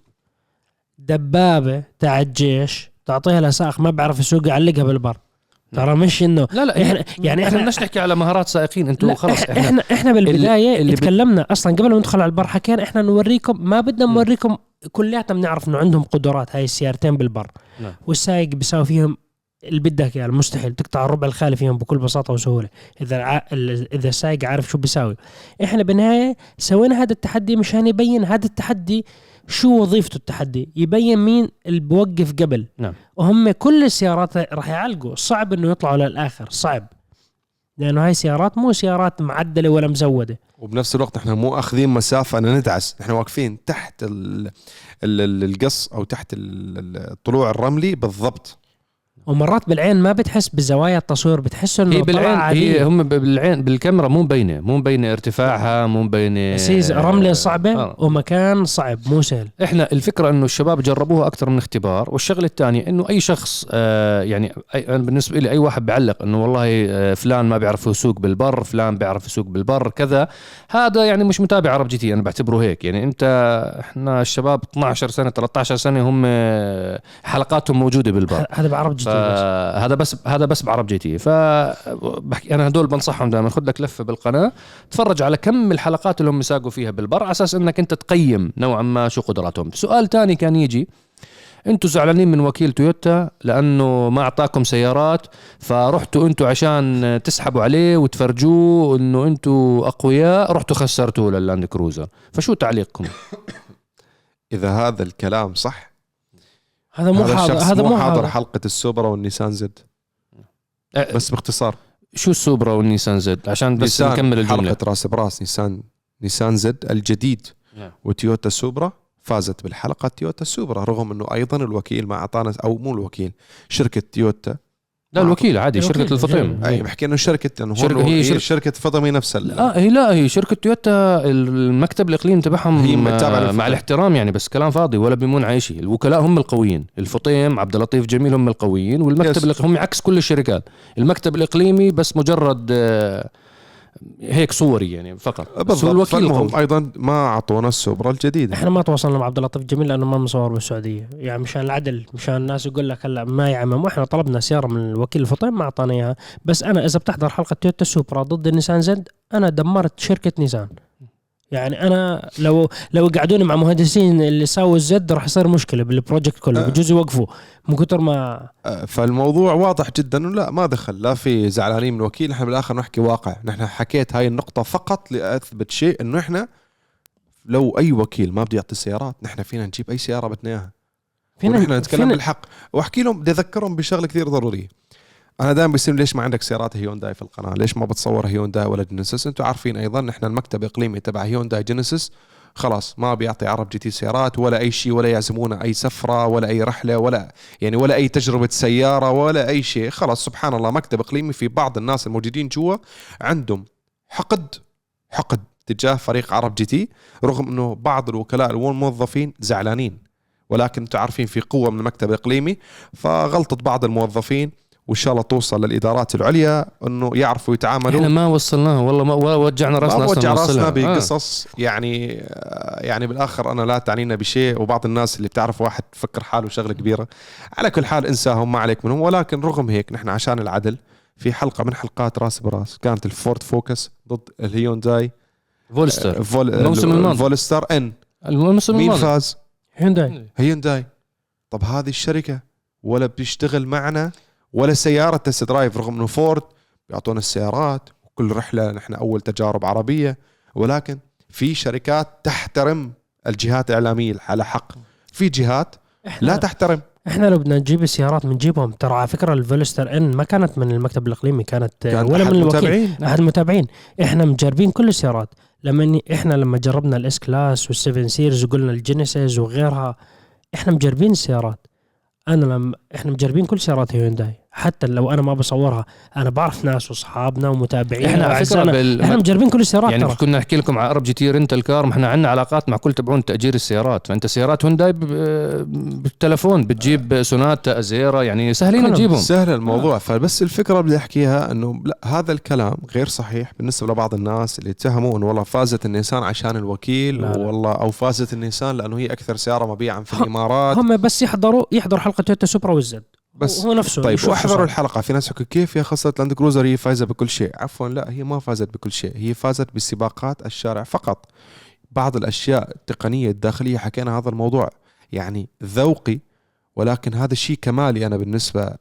دبابة تاع الجيش تعطيها لسائق ما بيعرف يسوق يعلقها بالبر. ترى مش إنه لا لا إحنا يعني إحنا- إحنا بدناش نحكي على مهارات سائقين أنتوا لا خلص إحنا إحنا إحنا, بالبداية اللي تكلمنا أصلا قبل ما ندخل على البر حكينا إحنا نوريكم ما بدنا. نوريكم كلياتنا بنعرف إنه عندهم قدرات هاي السيارتين بالبر. نعم. والسايق بيساوي فيهم اللي بدك إياه المستحيل. تقطع الربع الخالي فيهم بكل بساطة وسهولة. إذا ع... إذا السايق عارف شو بيساوي. إحنا بالنهاية سوينا هذا التحدي مشان يبين هذا التحدي شو وظيفته التحدي. يبين مين اللي بوقف قبل. نعم. وهم كل السيارات راح يعلقوا. صعب إنه يطلعوا للآخر. صعب. لأنه هاي سيارات مو سيارات معدلة ولا مزودة. وبنفس الوقت نحن مو أخذين مسافة ان ندعس نحن واقفين تحت ال ال ال القص أو تحت ال- ال- الطلوع الرملي بالضبط. ومرات بالعين ما بتحس بزوايا التصوير بتحس إنه هي بالعين. هي هم بالعين بالكاميرا مو مبينة مو مبينة ارتفاعها مو مبينة هي رملة صعبة آه. ومكان صعب مو سهل إحنا الفكرة إنه الشباب جربوها أكثر من اختبار والشغلة الثانية إنه أي شخص آه يعني أي أنا بالنسبة لي أي واحد بيعلق إنه والله آه فلان ما بيعرف يسوق بالبر فلان بيعرف يسوق بالبر كذا هذا يعني مش متابع عرب جي تي أنا بعتبره هيك يعني أنت إحنا الشباب 12 سنة 13 سنة هم آه، حلقاتهم موجودة بالبر هذا بعرب جي تي بس. فهذا بس هذا بس بعرب جي تي. فبحكي أنا هدول بنصحهم دائما خذ لك لفة بالقناة تفرج على كم الحلقات اللي هم ساقوا فيها بالبر على أساس إنك أنت تقيم نوعا ما شو قدراتهم. سؤال تاني كان يجي أنتوا زعلانين من وكيل تويوتا لأنه ما أعطاكم سيارات فرحتوا أنتوا عشان تسحبوا عليه وتفرجوه إنه أنتوا أقوياء رحتوا خسرتوه لللاند كروزر. فشو تعليقكم؟ إذا هذا الكلام صح هذا مو هذا حاضر هذا مو حاضر حاضر. حلقة السوبرا والنيسان زد. أه، بس باختصار. شو السوبرا والنيسان زد؟ عشان بس نكمل الجملة. حلقة راس براس نيسان نيسان زد الجديد نعم. وتويوتا سوبرا فازت بالحلقة تويوتا سوبرا رغم إنه أيضا الوكيل ما أعطانا أو مو الوكيل شركة تويوتا لا الوكيل عادي الوكيل، شركة الفطيم. أي بحكي إنه شركة لأنه شركة- هون هي هي شركة- شركة فطيم نفسها. لا هي لا هي شركة تويوتا المكتب الإقليمي تبعهم هي آه، متابعة مع. الاحترام يعني بس كلام فاضي ولا بيمون على شيء الوكلاء هم القويين الفطيم عبد اللطيف جميل هم القويين والمكتب هم عكس كل الشركات. المكتب الإقليمي بس مجرد آه، هيك صوري يعني فقط. بس هو بالضبط الوكيل. أيضا ما أعطونا السوبرا الجديدة. إحنا ما تواصلنا مع عبد اللطيف جميل لأنه ما مصور بالسعودية. يعني مشان العدل مشان الناس يقول لك هلأ ما يعمم إحنا طلبنا سيارة من الوكيل الفطيم ما اعطانا إياها. بس أنا إذا بتحضر حلقة تويوتا سوبرا ضد النيسان زد أنا دمرت شركة نيسان. يعني أنا لو لو قعدوني مع مهندسين اللي ساووا الزد راح يصير مشكلة بال project كله أه. بجوز يوقفوا. من كثر ما آه، فالموضوع واضح جدا لا ما دخل لا في زعلانين من الوكيل. نحن بالآخر نحكي واقع. نحن حكيت هاي النقطة فقط لأثبت شيء إنه إحنا لو أي وكيل ما بده يعطي سيارات نحن فينا نجيب أي سيارة بدنا إياها. ونحن نتكلم فينا- بالحق. وأحكي لهم بدي أذكرهم بشغلة كثير ضرورية. أنا دائما بيصير ليش ما عندك سيارات هيونداي في القناة؟ ليش ما بتصور هيونداي ولا جينيسيس؟ أنتم عارفين أيضا نحن المكتب الاقليمي تبع هيونداي جينيسيس. خلاص ما بيعطي عرب جي تي سيارات ولا أي شيء ولا يعزمونا أي سفرة ولا أي رحلة ولا يعني ولا أي تجربة سيارة ولا أي شيء. خلاص سبحان الله مكتب إقليمي في بعض الناس الموجودين جوا عندهم حقد حقد تجاه فريق عرب جي تي رغم إنه بعض الوكلاء والموظفين زعلانين. ولكن أنتم عارفين في قوة من المكتب الإقليمي فغلطة بعض الموظفين وإن شاء الله توصل للإدارات العليا إنه يعرفوا يتعاملوا إحنا ما وصلناها والله ما وجعنا رأسنا ما وجع رأسنا. آه. بقصص يعني يعني بالآخر أنا لا تعنينا بشيء وبعض الناس اللي بتعرف واحد فكر حاله شغلة كبيرة على كل حال انساهم ما عليك منهم ولكن رغم هيك نحن عشان العدل في حلقة من حلقات راس براس كانت الفورد فوكس ضد الهيونداي فولستر فول الموسم الماضي. فولستر ان الموسم مين الماضي فاز؟ هيونداي هيونداي طب هذه الشركة ولا بتشتغل معنا ولا سيارة test drive رغم إنه فورد بيعطونا السيارات وكل رحلة نحن أول تجارب عربية ولكن في شركات تحترم الجهات الإعلامية على حق. في جهات لا تحترم. إحنا لو بدنا نجيب السيارات بنجيبهم ترى على فكرة الفولستر إن ما كانت من المكتب الإقليمي كانت كان ولا من الوكيل. المتابعين. أحد المتابعين. إحنا مجربين كل السيارات. لما إحنا لما جربنا ال S-Class وال 7 Series وقلنا الجينيسيس وغيرها إحنا مجربين السيارات. أنا لما إحنا مجربين كل سيارات هيونداي حتى لو أنا ما بصورها أنا بعرف ناس وأصحابنا ومتابعين إحنا على فكرة. بال... إحنا مجربين كل السيارات يعني ترى. كنا نحكي لكم على ارب جي تي rental car ما إحنا عندنا علاقات مع كل تبعون تأجير السيارات. فأنت سيارات هونداي ب- بالتلفون بتجيب سوناتا أزيرا يعني سهلين تجيبهم سهل الموضوع. فبس الفكرة بدي أحكيها إنه لا هذا الكلام غير صحيح بالنسبة لبعض الناس اللي اتهموا انه والله فازت النيسان عشان الوكيل لا لا. والله أو فازت النيسان لأنه هي أكثر سيارة مبيعا في الإمارات. هم بس يحضروا يحضروا حلقة تويوتا سوبرا والزد بس هو نفسه طيب واحضروا. الحلقة. في ناس يحكوا كيف يا خسرت لاند كروزر هي فايزة بكل شيء. عفوا لا هي ما فازت بكل شيء. هي فازت بسباقات الشارع فقط. بعض الأشياء التقنية الداخلية حكينا هذا الموضوع يعني ذوقي ولكن هذا الشيء كمالي أنا بالنسبة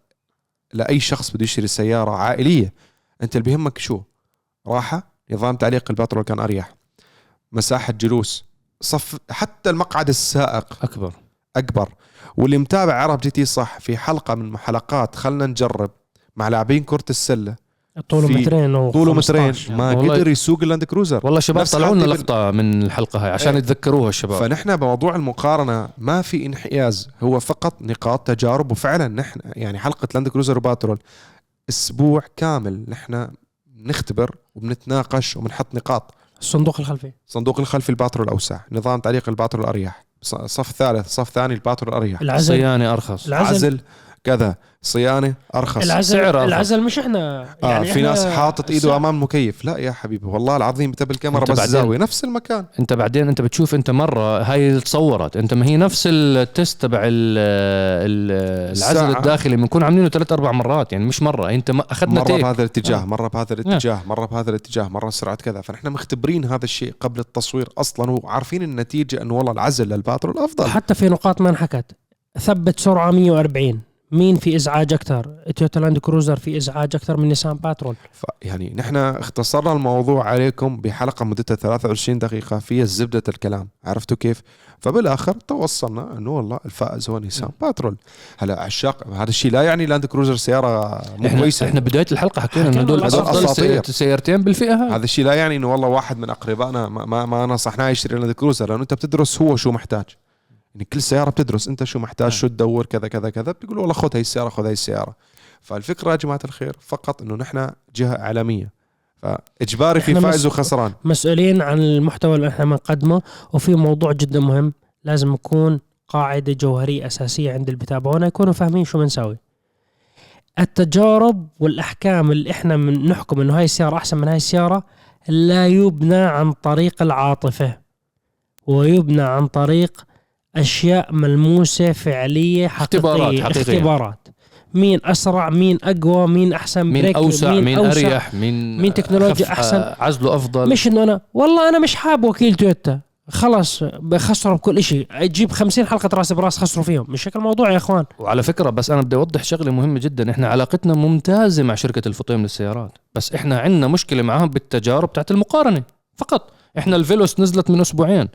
لأي شخص بده يشتري سيارة عائلية. أنت اللي بيهمك شو؟ راحة نظام تعليق البترول كان أريح. مساحة جلوس صف حتى المقعد السائق. أكبر. أكبر. واللي متابع عرب جي تي صح في حلقة من حلقات خلنا نجرب مع لاعبين كرة السلة. طوله مترين طوله 15. مترين. ما والله- قدر يسوق اللاند كروزر. والله شباب طلعوا لنا لقطة من الحلقة هاي عشان إيه. يتذكروها الشباب. فنحن بموضوع المقارنة ما في انحياز هو فقط نقاط تجارب. وفعلا نحن يعني حلقة لاند كروزر وباترول أسبوع كامل نحن نختبر وبنتناقش وبنحط نقاط. الصندوق الخلفي. صندوق الخلفي الباترول الاوسع نظام تعليق الباترول الاريح ص- صف ثالث صف ثاني الباترول الأريح. العزل. صيانه أرخص. العزل. عزل. كذا صيانة أرخص. العزل سعر أرخص. العزل مش إحنا. آه يعني في إحنا ناس حاطط إيده أمام المكيف لا يا حبيبي والله العظيم انت بالكاميرا أنت بس زاويه نفس المكان. أنت بعدين أنت بتشوف أنت مرة هاي اللي تصورت أنت ما هي نفس التست تبع ال- ال- العزل. الداخلي بنكون عاملينه ثلاث أربع مرات يعني مش مرة. أنت ما أخذنا مرة تيك بهذا الاتجاه آه. مرة بهذا الاتجاه مرة بهذا الاتجاه مرة سرعة كذا. فنحن مختبرين هذا الشيء قبل التصوير أصلا وعارفين النتيجة إنه والله العزل للباترول افضل حتى في نقاط ما انحكت. ثبت سرعة 140 مين في إزعاج أكثر تويوتا لاند كروزر في إزعاج أكثر من نيسان باترول ف يعني نحن اختصرنا الموضوع عليكم بحلقة مدتها 23 دقيقة فيها زبدة الكلام. عرفتوا كيف؟ فبالآخر توصلنا إنه والله الفائز هو نيسان باترول هلا عشاق هذا الشيء لا يعني لاند كروزر سيارة مو إحنا كويسة. إحنا بداية الحلقة حكينا إنه هدول أفضل سيارتين بالفئة هاي. هذا الشيء لا يعني إنه والله واحد من أقربائنا ما, ما, ما نصحناه يشتري لاند كروزر لأنه أنت بتدرس هو شو محتاج. يعني كل سيارة بتدرس أنت شو محتاج شو تدور كذا كذا كذا. بتقول والله خذ هي السيارة خذ هي السيارة. فالفكرة يا جماعة الخير فقط إنه نحن جهة إعلامية. فإجباري في فائز وخسران. مسؤولين عن المحتوى اللي إحنا بنقدمه وفي موضوع جدا مهم لازم يكون قاعدة جوهرية أساسية عند اللي بيتابعونا يكونوا فاهمين شو بنسوي التجارب والأحكام اللي إحنا من نحكم إنه هاي السيارة أحسن من هاي السيارة لا يبنى عن طريق العاطفة ويبنى عن طريق أشياء ملموسة فعلية حقيقية. اختبارات حقيقية. اختبارات. مين أسرع مين أقوى مين أحسن مين بريك أوسع مين, أوسع. أريح مين مين تكنولوجيا أخف- أحسن. عزله أفضل. مش إنه أنا والله أنا مش حاب وكيل تويوتا. خلص بخسروا بكل شيء أجيب 50 حلقة رأس براس خسروا فيهم. مش هيك الموضوع يا إخوان؟ وعلى فكرة بس أنا بدي أوضح شغلة مهمة جدا. إحنا علاقتنا ممتازة مع شركة الفطيم للسيارات. بس إحنا عندنا مشكلة معاهم بالتجارب تاعت المقارنة. فقط. إحنا الفيلوس نزلت من أسبوعين.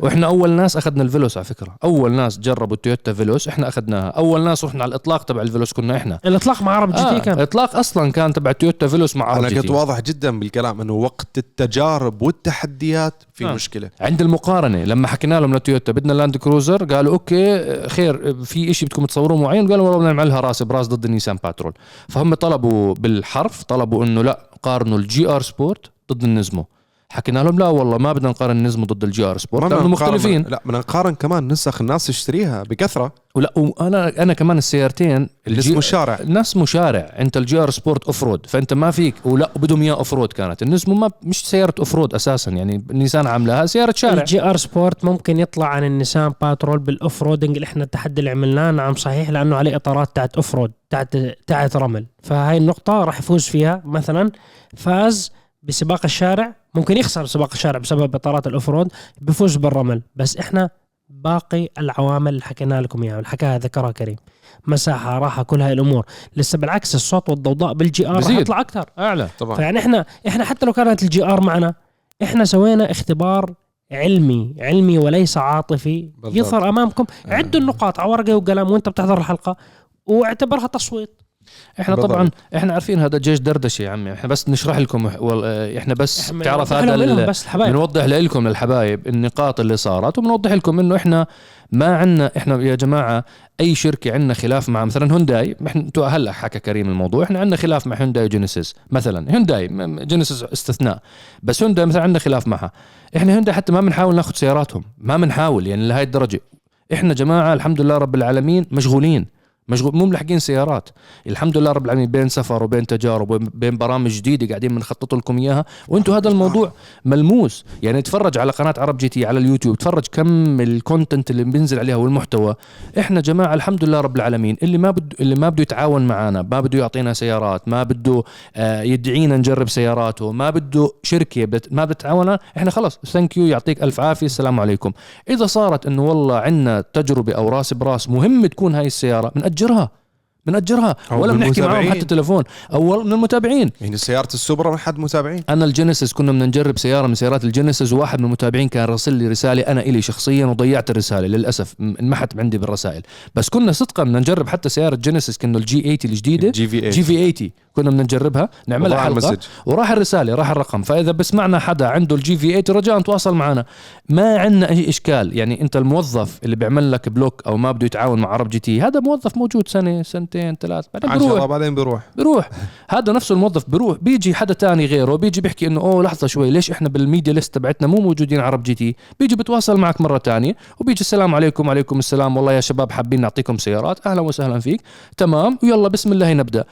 وإحنا أول ناس أخذنا الفيلوس على فكرة. أول ناس جربوا التويوتا فيلوس إحنا أخذناها. أول ناس رحنا على الإطلاق تبع الفيلوس كنا إحنا. الإطلاق مع عرب جي تي آه كان. اطلاق أصلا كان تبع تويوتا فيلوس مع أنا عرب كنت جي تي. واضح جدا بالكلام إنه وقت التجارب والتحديات في آه. مشكلة. عند المقارنة لما حكينا لهم لتويوتا بدنا لاند كروزر قالوا okay خير في إشي بدكم تصوروه معين؟ قالوا والله بدنا نعملها رأس براس ضد النيسان باترول. فهم طلبوا بالحرف طلبوا إنه لا قارنوا الجي آر سبورت ضد النزمو. حكينا لهم لا والله ما بدنا نقارن النزمو ضد الجي آر سبورت لأنه مختلفين. لا بدنا نقارن كمان نسخ الناس تشتريها بكثرة. ولا وأنا أنا كمان السيارتين اسمه شارع الناس مشارع. أنت الجي ار سبورت off-road فأنت ما فيك ولا بدهم إياه off-road كانت. النزمو ما مش سيارة off-road أساسا يعني نيسان عاملاها سيارة شارع. الجي ار سبورت ممكن يطلع عن النيسان باترول بال off-roading اللي إحنا التحدي اللي عملناه. نعم صحيح لأنه عليه إطارات تاعت off-road تاعت تاعت رمل. فهاي النقطة راح يفوز فيها مثلا فاز بسباق الشارع ممكن يخسر سباق الشارع بسبب اطارات ال off-road بيفوز بالرمل. بس إحنا باقي العوامل اللي حكينا لكم إياها اللي حكاها ذكرها كريم. مساحة راحة كل هاي الأمور. لسه بالعكس الصوت والضوضاء بالجي آر راح. يطلع أكثر. أعلى. طبعا. فيعني إحنا إحنا حتى لو كانت الجي آر معنا إحنا سوينا اختبار علمي علمي وليس عاطفي. بالضبط. يظهر أمامكم. آه. عدوا النقاط على ورقه وقلم وأنت بتحضر الحلقة واعتبرها تصويت. إحنا بالضبط. طبعا إحنا عارفين هذا جيش دردشة يا عمي. إحنا بس نشرح لكم إحنا بس إحنا تعرف هذا بس الحبايب. بنوضح لكم للحبايب النقاط اللي صارت وبنوضح لكم إنه إحنا ما عندنا إحنا يا جماعة أي شركة عندنا خلاف مع مثلا هونداي إحنا هلأ حكى كريم الموضوع. إحنا عندنا خلاف مع هونداي وجينيسيس مثلا. هونداي جينيسيس استثناء. بس هونداي مثلا عندنا خلاف معها. إحنا هونداي حتى ما بنحاول ناخذ سياراتهم. ما بنحاول يعني لهي الدرجة. إحنا جماعة الحمد لله رب العالمين مشغولين. مشغول مو ملحقين سيارات. الحمد لله رب العالمين بين سفر وبين تجارب وبين برامج جديدة قاعدين بنخطط لكم إياها. وأنتم هذا الموضوع ملموس. يعني تفرج على قناة عرب جي تي على اليوتيوب تفرج كم ال content اللي بينزل عليها والمحتوى. إحنا جماعة الحمد لله رب العالمين اللي ما بده اللي ما بده يتعاون معنا ما بده يعطينا سيارات ما بده آه، يدعينا نجرب سياراته ما بده شركة بت ما بتعاون إحنا خلص thank you يعطيك ألف عافية السلام عليكم. إذا صارت إنه والله عندنا تجربة أو راس برأس مهم تكون هاي السيارة بنأجرها. بنأجرها. ولا بنحكي معهم. حتى تليفون أو من المتابعين. يعني سيارة السوبرا ما حد متابعين. أنا الجينيسيس كنا بدنا نجرب سيارة من سيارات الجينيسيس وواحد من المتابعين كان راسل لي رسالة أنا إلي شخصيا وضيعت الرسالة للأسف انمحت عندي بالرسائل. بس كنا صدقا بدنا نجرب حتى سيارة جينيسيس كانه ال G 80 الجديدة. GV GV 80 كنا بدنا نجربها نعملها حلقة ال message. وراح الرسالة راح الرقم. فإذا بسمعنا حدا عنده ال GV 80 رجاء تواصل معنا. ما عندنا أي إشكال. يعني أنت الموظف اللي بيعمل لك block أو ما بده يتعاون مع عرب GT هذا موظف موجود سنة سنتين ثلاث بعدين بروح. عشرة بعدين بيروح بيروح هذا نفسه الموظف بيروح بيجي حدا تاني غيره بيجي بيحكي إنه أوه لحظة شوي ليش إحنا بال media list تبعتنا مو موجودين عرب GT بيجي بتواصل معك مرة تانية وبيجي السلام عليكم وعليكم السلام. والله يا شباب حابين نعطيكم سيارات. أهلا وسهلا فيك. تمام. ويلا بسم الله نبدأ.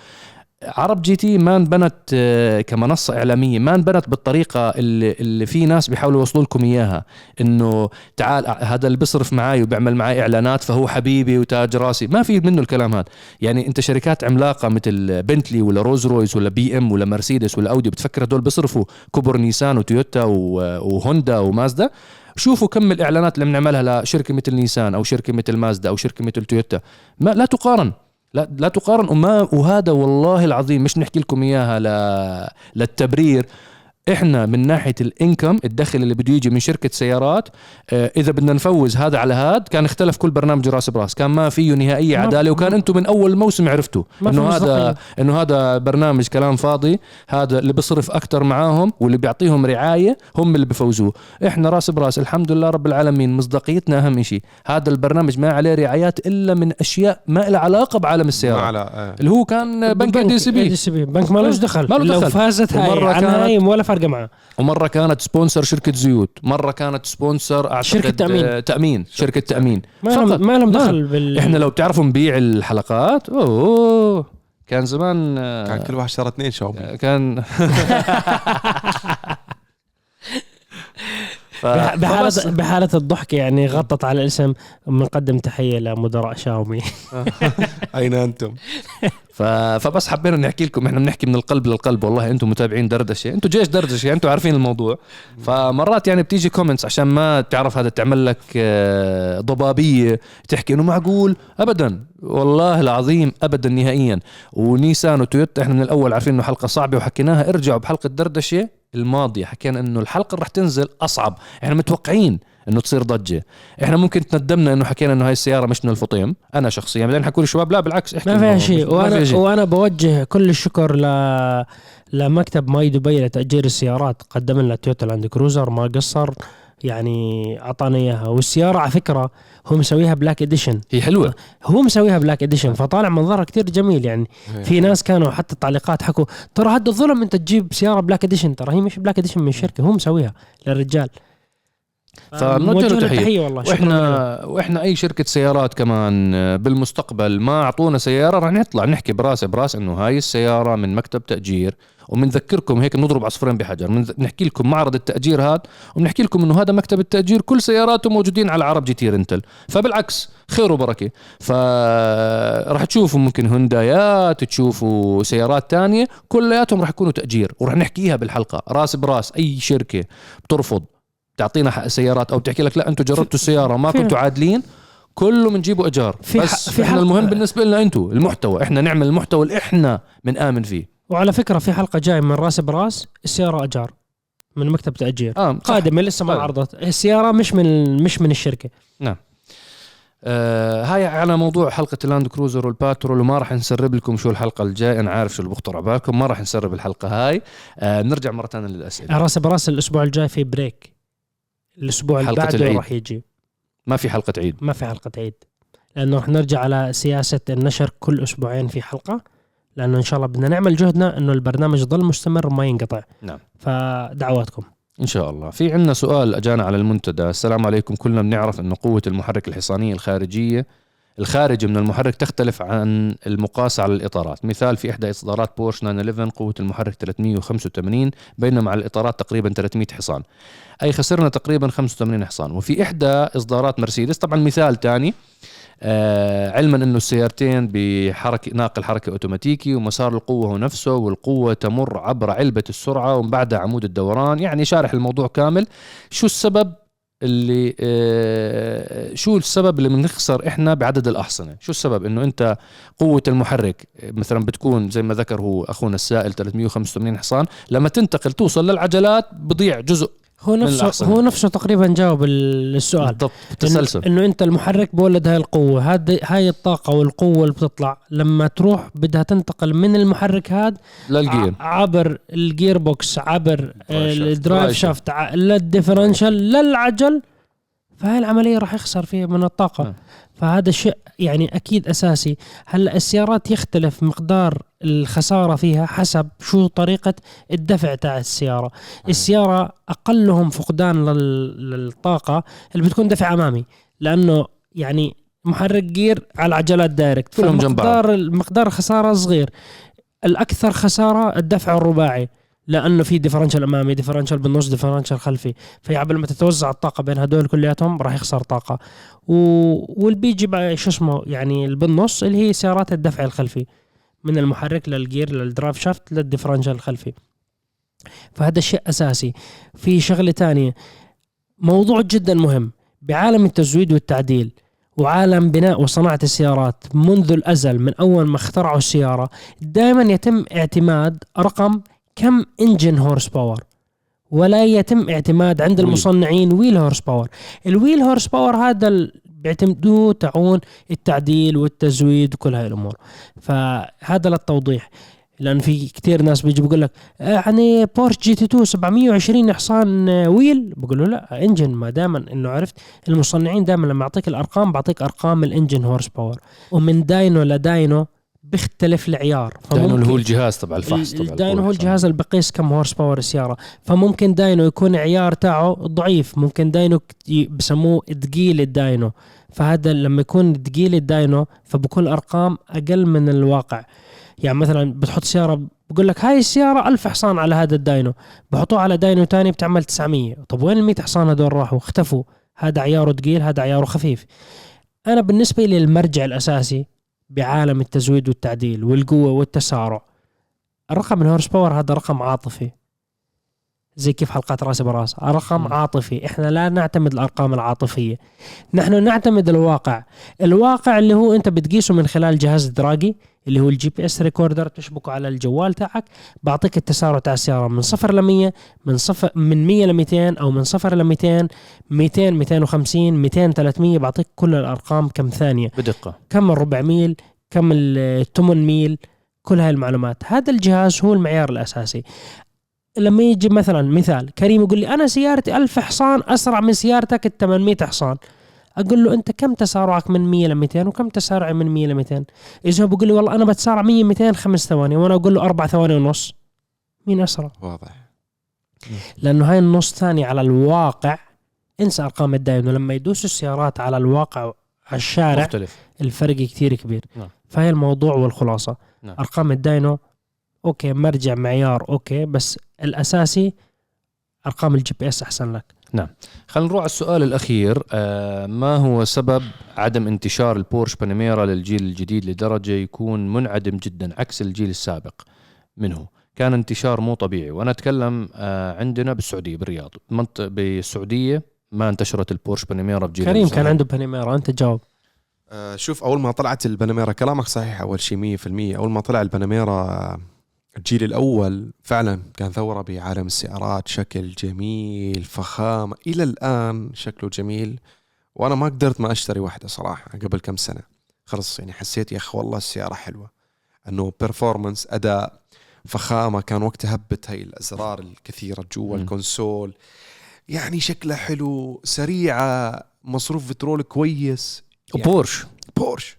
عرب GT ما انبنت آه، كمنصة إعلامية ما انبنت بالطريقة اللي, اللي في ناس بيحاولوا يوصلوا لكم إياها. إنه تعال آه، هذا اللي بيصرف معي وبيعمل معي إعلانات فهو حبيبي وتاج راسي. ما في منه الكلام هذا. يعني أنت شركات عملاقة مثل بنتلي ولا رولز رويس ولا BM ولا مرسيدس ولا أودي بتفكر هدول بيصرفوا كبر نيسان وتويوتا وهوندا ومازدا؟ شوفوا كم الإعلانات اللي بنعملها لشركة مثل نيسان أو شركة مثل مازدا أو شركة مثل تويوتا. ما لا تقارن. لا لا تقارن وما وهذا والله العظيم مش نحكي لكم إياها. للتبرير إحنا من ناحيه ال income الدخل اللي بده يجي من شركه سيارات آه، اذا بدنا نفوز هذا على هذا كان اختلف كل برنامج راس براس كان ما فيه نهائيه ما- عدالة وكان أنتم من اول موسم عرفتوا انه هذا. انه هذا برنامج كلام فاضي هذا اللي بيصرف أكثر معاهم واللي بيعطيهم رعايه هم اللي بفوزوه إحنا راس براس الحمد لله رب العالمين مصداقيتنا اهم شيء هذا البرنامج ما عليه رعايات الا من اشياء ما لها علاقه بعالم السيارات على آه. اللي هو كان بنك دي سي دي بي سي بي بنك مالوش دخل ما له لو دخل. فازت هاي عن كانت- هاي ولا فرق معه ومرة كانت sponsor شركة زيوت مرة كانت sponsor أعتقد شركة تأمين. آه، تأمين شركة تأمين ما لهم. ما لهم دخل بال إحنا لو بتعرفوا نبيع الحلقات أوه كان زمان آه، كان كل واحد اشترى اثنين شاومي كان (laughs) ف... فبس- بحالة بحالة الضحك يعني غطت على الاسم بنقدم تحية لمدراء شاومي. (laughs) أين أنتم؟ (laughs) ف... فبس حبينا نحكي لكم إحنا بنحكي من القلب للقلب والله أنتم متابعين دردشة. أنتم جيش دردشة أنتم عارفين الموضوع. فمرات يعني بتيجي كومنتس عشان ما تعرف هذا تعمل لك آه، ضبابية تحكي إنه معقول؟ ابدا. والله العظيم ابدا نهائيا. ونيسان وتويوتا إحنا من الأول عارفين إنه حلقة صعبة وحكيناها. ارجعوا بحلقة دردشة. الماضيه حكينا إنه الحلقة اللي رح تنزل أصعب. إحنا متوقعين إنه تصير ضجة. إحنا ممكن تندمنا إنه حكينا إنه هاي السيارة مش من الفطيم. أنا شخصيا بعدين حكوا لي شباب لا بالعكس إحكي ما فيها شيء. وأنا شيء. وأنا بوجه كل الشكر ل لمكتب ماي دبي لتأجير السيارات. قدم لنا تويوتا لاند كروزر ما قصر. يعني اعطانا إياها. والسيارة على فكرة هو مسويها black edition هي حلوة. هو مسويها black edition فطالع منظرها كتير جميل يعني. في ناس كانوا حتى تعليقات حكوا ترى هذا الظلم أنت تجيب سيارة black edition ترى هي مش black edition من الشركة هو مسويها للرجال. فبنوجه له تحية. تحية والله. وإحنا وإحنا أي شركة سيارات كمان آه، بالمستقبل ما أعطونا سيارة رح نطلع نحكي براس براس إنه هاي السيارة من مكتب تأجير. وبنذكركم هيك بنضرب عصفورين بحجر. بنحكي لكم معرض التأجير هذا وبنحكي لكم إنه هذا مكتب التأجير كل سياراته موجودين على عرب GT Rental. فبالعكس خير وبركة. فرح تشوفوا ممكن هوندايات تشوفوا سيارات تانية كلياتهم رح يكونوا تأجير ورح نحكيها بالحلقة راس براس أي شركة بترفض. تعطينا حق سيارات أو بتحكي لك لا أنتم جربتوا السيارة في- كنتوا عادلين كله بنجيبه إيجار. بس في إحنا المهم بالنسبة لنا أنتم المحتوى. إحنا نعمل المحتوى اللي إحنا بنآمن فيه. وعلى فكرة في حلقة جاية من راس براس السيارة اجار من مكتب تأجير. صح. قادمة لسه ما طيب. عرضت. السيارة مش من مش من الشركة. آه هاي على موضوع حلقة اللاند كروزر والباترول وما راح نسرب لكم شو الحلقة الجاية. أنا عارف شو اللي بخطر على بالكم ما راح نسرب الحلقة هاي. آه نرجع مرة ثانية للأسئلة. راس براس الأسبوع الجاي في بريك. الأسبوع اللي بعده. راح يجي. ما في حلقة عيد. ما في حلقة عيد. لأنه راح نرجع على سياسة النشر كل أسبوعين في حلقة لأنه إن شاء الله بدنا نعمل جهدنا إنه البرنامج يضل مستمر وما ينقطع. نعم. فدعواتكم. إن شاء الله. في عندنا سؤال أجانا على المنتدى. السلام عليكم. كلنا بنعرف أن قوة المحرك الحصانية الخارجية الخارج من المحرك تختلف عن المقاس على الإطارات. مثال في إحدى إصدارات بورش 911 قوة المحرك 385 بينما على الإطارات تقريبا 300 حصان. أي خسرنا تقريبا 85 حصان. وفي إحدى إصدارات مرسيدس طبعا مثال تاني آه علما إنه السيارتين بحركة ناقل حركة أوتوماتيكي ومسار القوة هو نفسه والقوة تمر عبر علبة السرعة ومن بعدها عمود الدوران. يعني شارح الموضوع كامل. شو السبب؟ اللي آه شو السبب اللي بنخسر إحنا بعدد الأحصنة؟ شو السبب؟ إنه أنت قوة المحرك مثلا بتكون زي ما ذكر هو أخونا السائل 385 حصان لما تنتقل توصل للعجلات بضيع جزء هو نفسه. هو نفسه تقريبا جاوب ال- السؤال. بالضبط. إنه- تسلسل. إنه أنت المحرك بولد هاي القوة. هذه هاي الطاقة والقوة اللي بتطلع لما تروح بدها تنتقل من المحرك هذا للجير. عبر ال gearbox عبر drive ال drive shaft. لل differential للعجل فهاي العملية راح يخسر فيها من الطاقة. نعم. فهذا شيء يعني أكيد أساسي. هلا السيارات يختلف مقدار الخسارة فيها حسب شو طريقة الدفع تاع السيارة؟ السيارة أقلهم فقدان لل- للطاقة اللي بتكون دفع أمامي لأنه يعني محرك جير على العجلات direct. كلهم جنب بعض. مقدار الخسارة صغير. الأكثر خسارة الدفع الرباعي. لأنه في differential أمامي differential بالنص differential خلفي. فقبل ما تتوزع الطاقة بين هدول كلياتهم راح يخسر طاقة. و... والبيجي بقى شو اسمه؟ يعني اللي بالنص اللي هي سيارات الدفع الخلفي. من المحرك للجير لل drive shaft لل differential الخلفي. فهذا شيء أساسي. في شغلة تانية. موضوع جدا مهم. بعالم التزويد والتعديل وعالم بناء وصناعة السيارات منذ الأزل من أول ما اخترعوا السيارة دائما يتم اعتماد رقم كم engine horse power ولا يتم اعتماد عند. المصنعين wheel horse power ال wheel horse power هذا بيعتمدوه تعون التعديل والتزويد وكل هاي الأمور. فهذا للتوضيح. لأن في كتير ناس بيجي بيقول لك يعني بورش GT 2 720 حصان آه، wheel بقول له لا engine ما دائما إنه عرفت المصنعين دائما لما يعطيك الأرقام بعطيك أرقام ال engine horse power ومن dyno ل dyno بيختلف العيار. dyno هو الجهاز تبع الفحص تبع ال dyno هو الجهاز اللي بقيس كم horse power السيارة. فممكن dyno يكون عيار تاعه ضعيف. ممكن dyno بسموه ثقيل الـ dyno. فهذا لما يكون ثقيل الـ dyno فبكون الأرقام أقل من الواقع. يعني مثلا بتحط سيارة بقول لك هاي السيارة ألف حصان على هذا الـ dyno. بحطوه على dyno تاني بتعمل 900 طب وين ال 100 حصان هدول راحوا؟ اختفوا. هذا عياره ثقيل هذا عياره خفيف. أنا بالنسبة لي المرجع الأساسي بعالم التزويد والتعديل والقوة والتسارع. الرقم الـ horse power هذا رقم عاطفي. زي كيف حلقات رأس براس. رقم. عاطفي إحنا لا نعتمد الأرقام العاطفية. نحن نعتمد الواقع. الواقع اللي هو أنت بتقيسه من خلال جهاز دراجي اللي هو الـ GPS recorder تشبكه على الجوال تاعك بعطيك التسارع تاع السيارة من صفر ل 100 من صفر من 100 ل 200 أو من صفر ل 200 200 250 200 300 بعطيك كل الأرقام كم ثانية. بدقة. كم الربع ميل كم الثمن ميل كل هاي المعلومات. هذا الجهاز هو المعيار الأساسي. لما يجي مثلا مثال كريم يقول لي أنا سيارتي ألف حصان أسرع من سيارتك ال 800 حصان. أقول له أنت كم تسارعك من 100 ل 200 وكم تسارعي من 100 ل 200 إذا هو بيقول لي والله أنا بتسارع 100 200 خمس ثواني وأنا أقول له أربع ثواني ونص. مين أسرع؟ واضح. لأنه هاي النص ثاني على الواقع. انسى أرقام الداينو لما يدوسوا السيارات على الواقع على الشارع مختلف. الفرق كتير كبير. نعم. فهي الموضوع والخلاصة. نعم. أرقام الـ dyno okay مرجع معيار okay بس الأساسي أرقام الـ GPS أحسن لك. خلينا نروح على السؤال الأخير. آه ما هو سبب عدم انتشار البورش باناميرا للجيل الجديد لدرجة يكون منعدم جدا عكس الجيل السابق منه؟ كان انتشار مو طبيعي وأنا أتكلم آه عندنا بالسعودية بالرياض. منطقة بالسعودية ما انتشرت البورش باناميرا بجيل كريم. كان عنده بانيميرا أنت جاوب. آه، شوف أول ما طلعت الباناميرا كلامك صحيح أول شيء 100% أول ما طلع الباناميرا آه، الجيل الأول فعلا كان ثورة بعالم السيارات شكل جميل فخامة. إلى الآن شكله جميل وأنا ما قدرت ما أشتري واحدة صراحة قبل كم سنة. خلص يعني حسيت يا أخي والله السياره حلوة. إنه performance أداء فخامة. كان وقتها هبت هاي الأزرار الكثيرة جوا. الـ console. يعني شكلها حلو سريعة مصروف بترول كويس. يعني وبورش. بورش.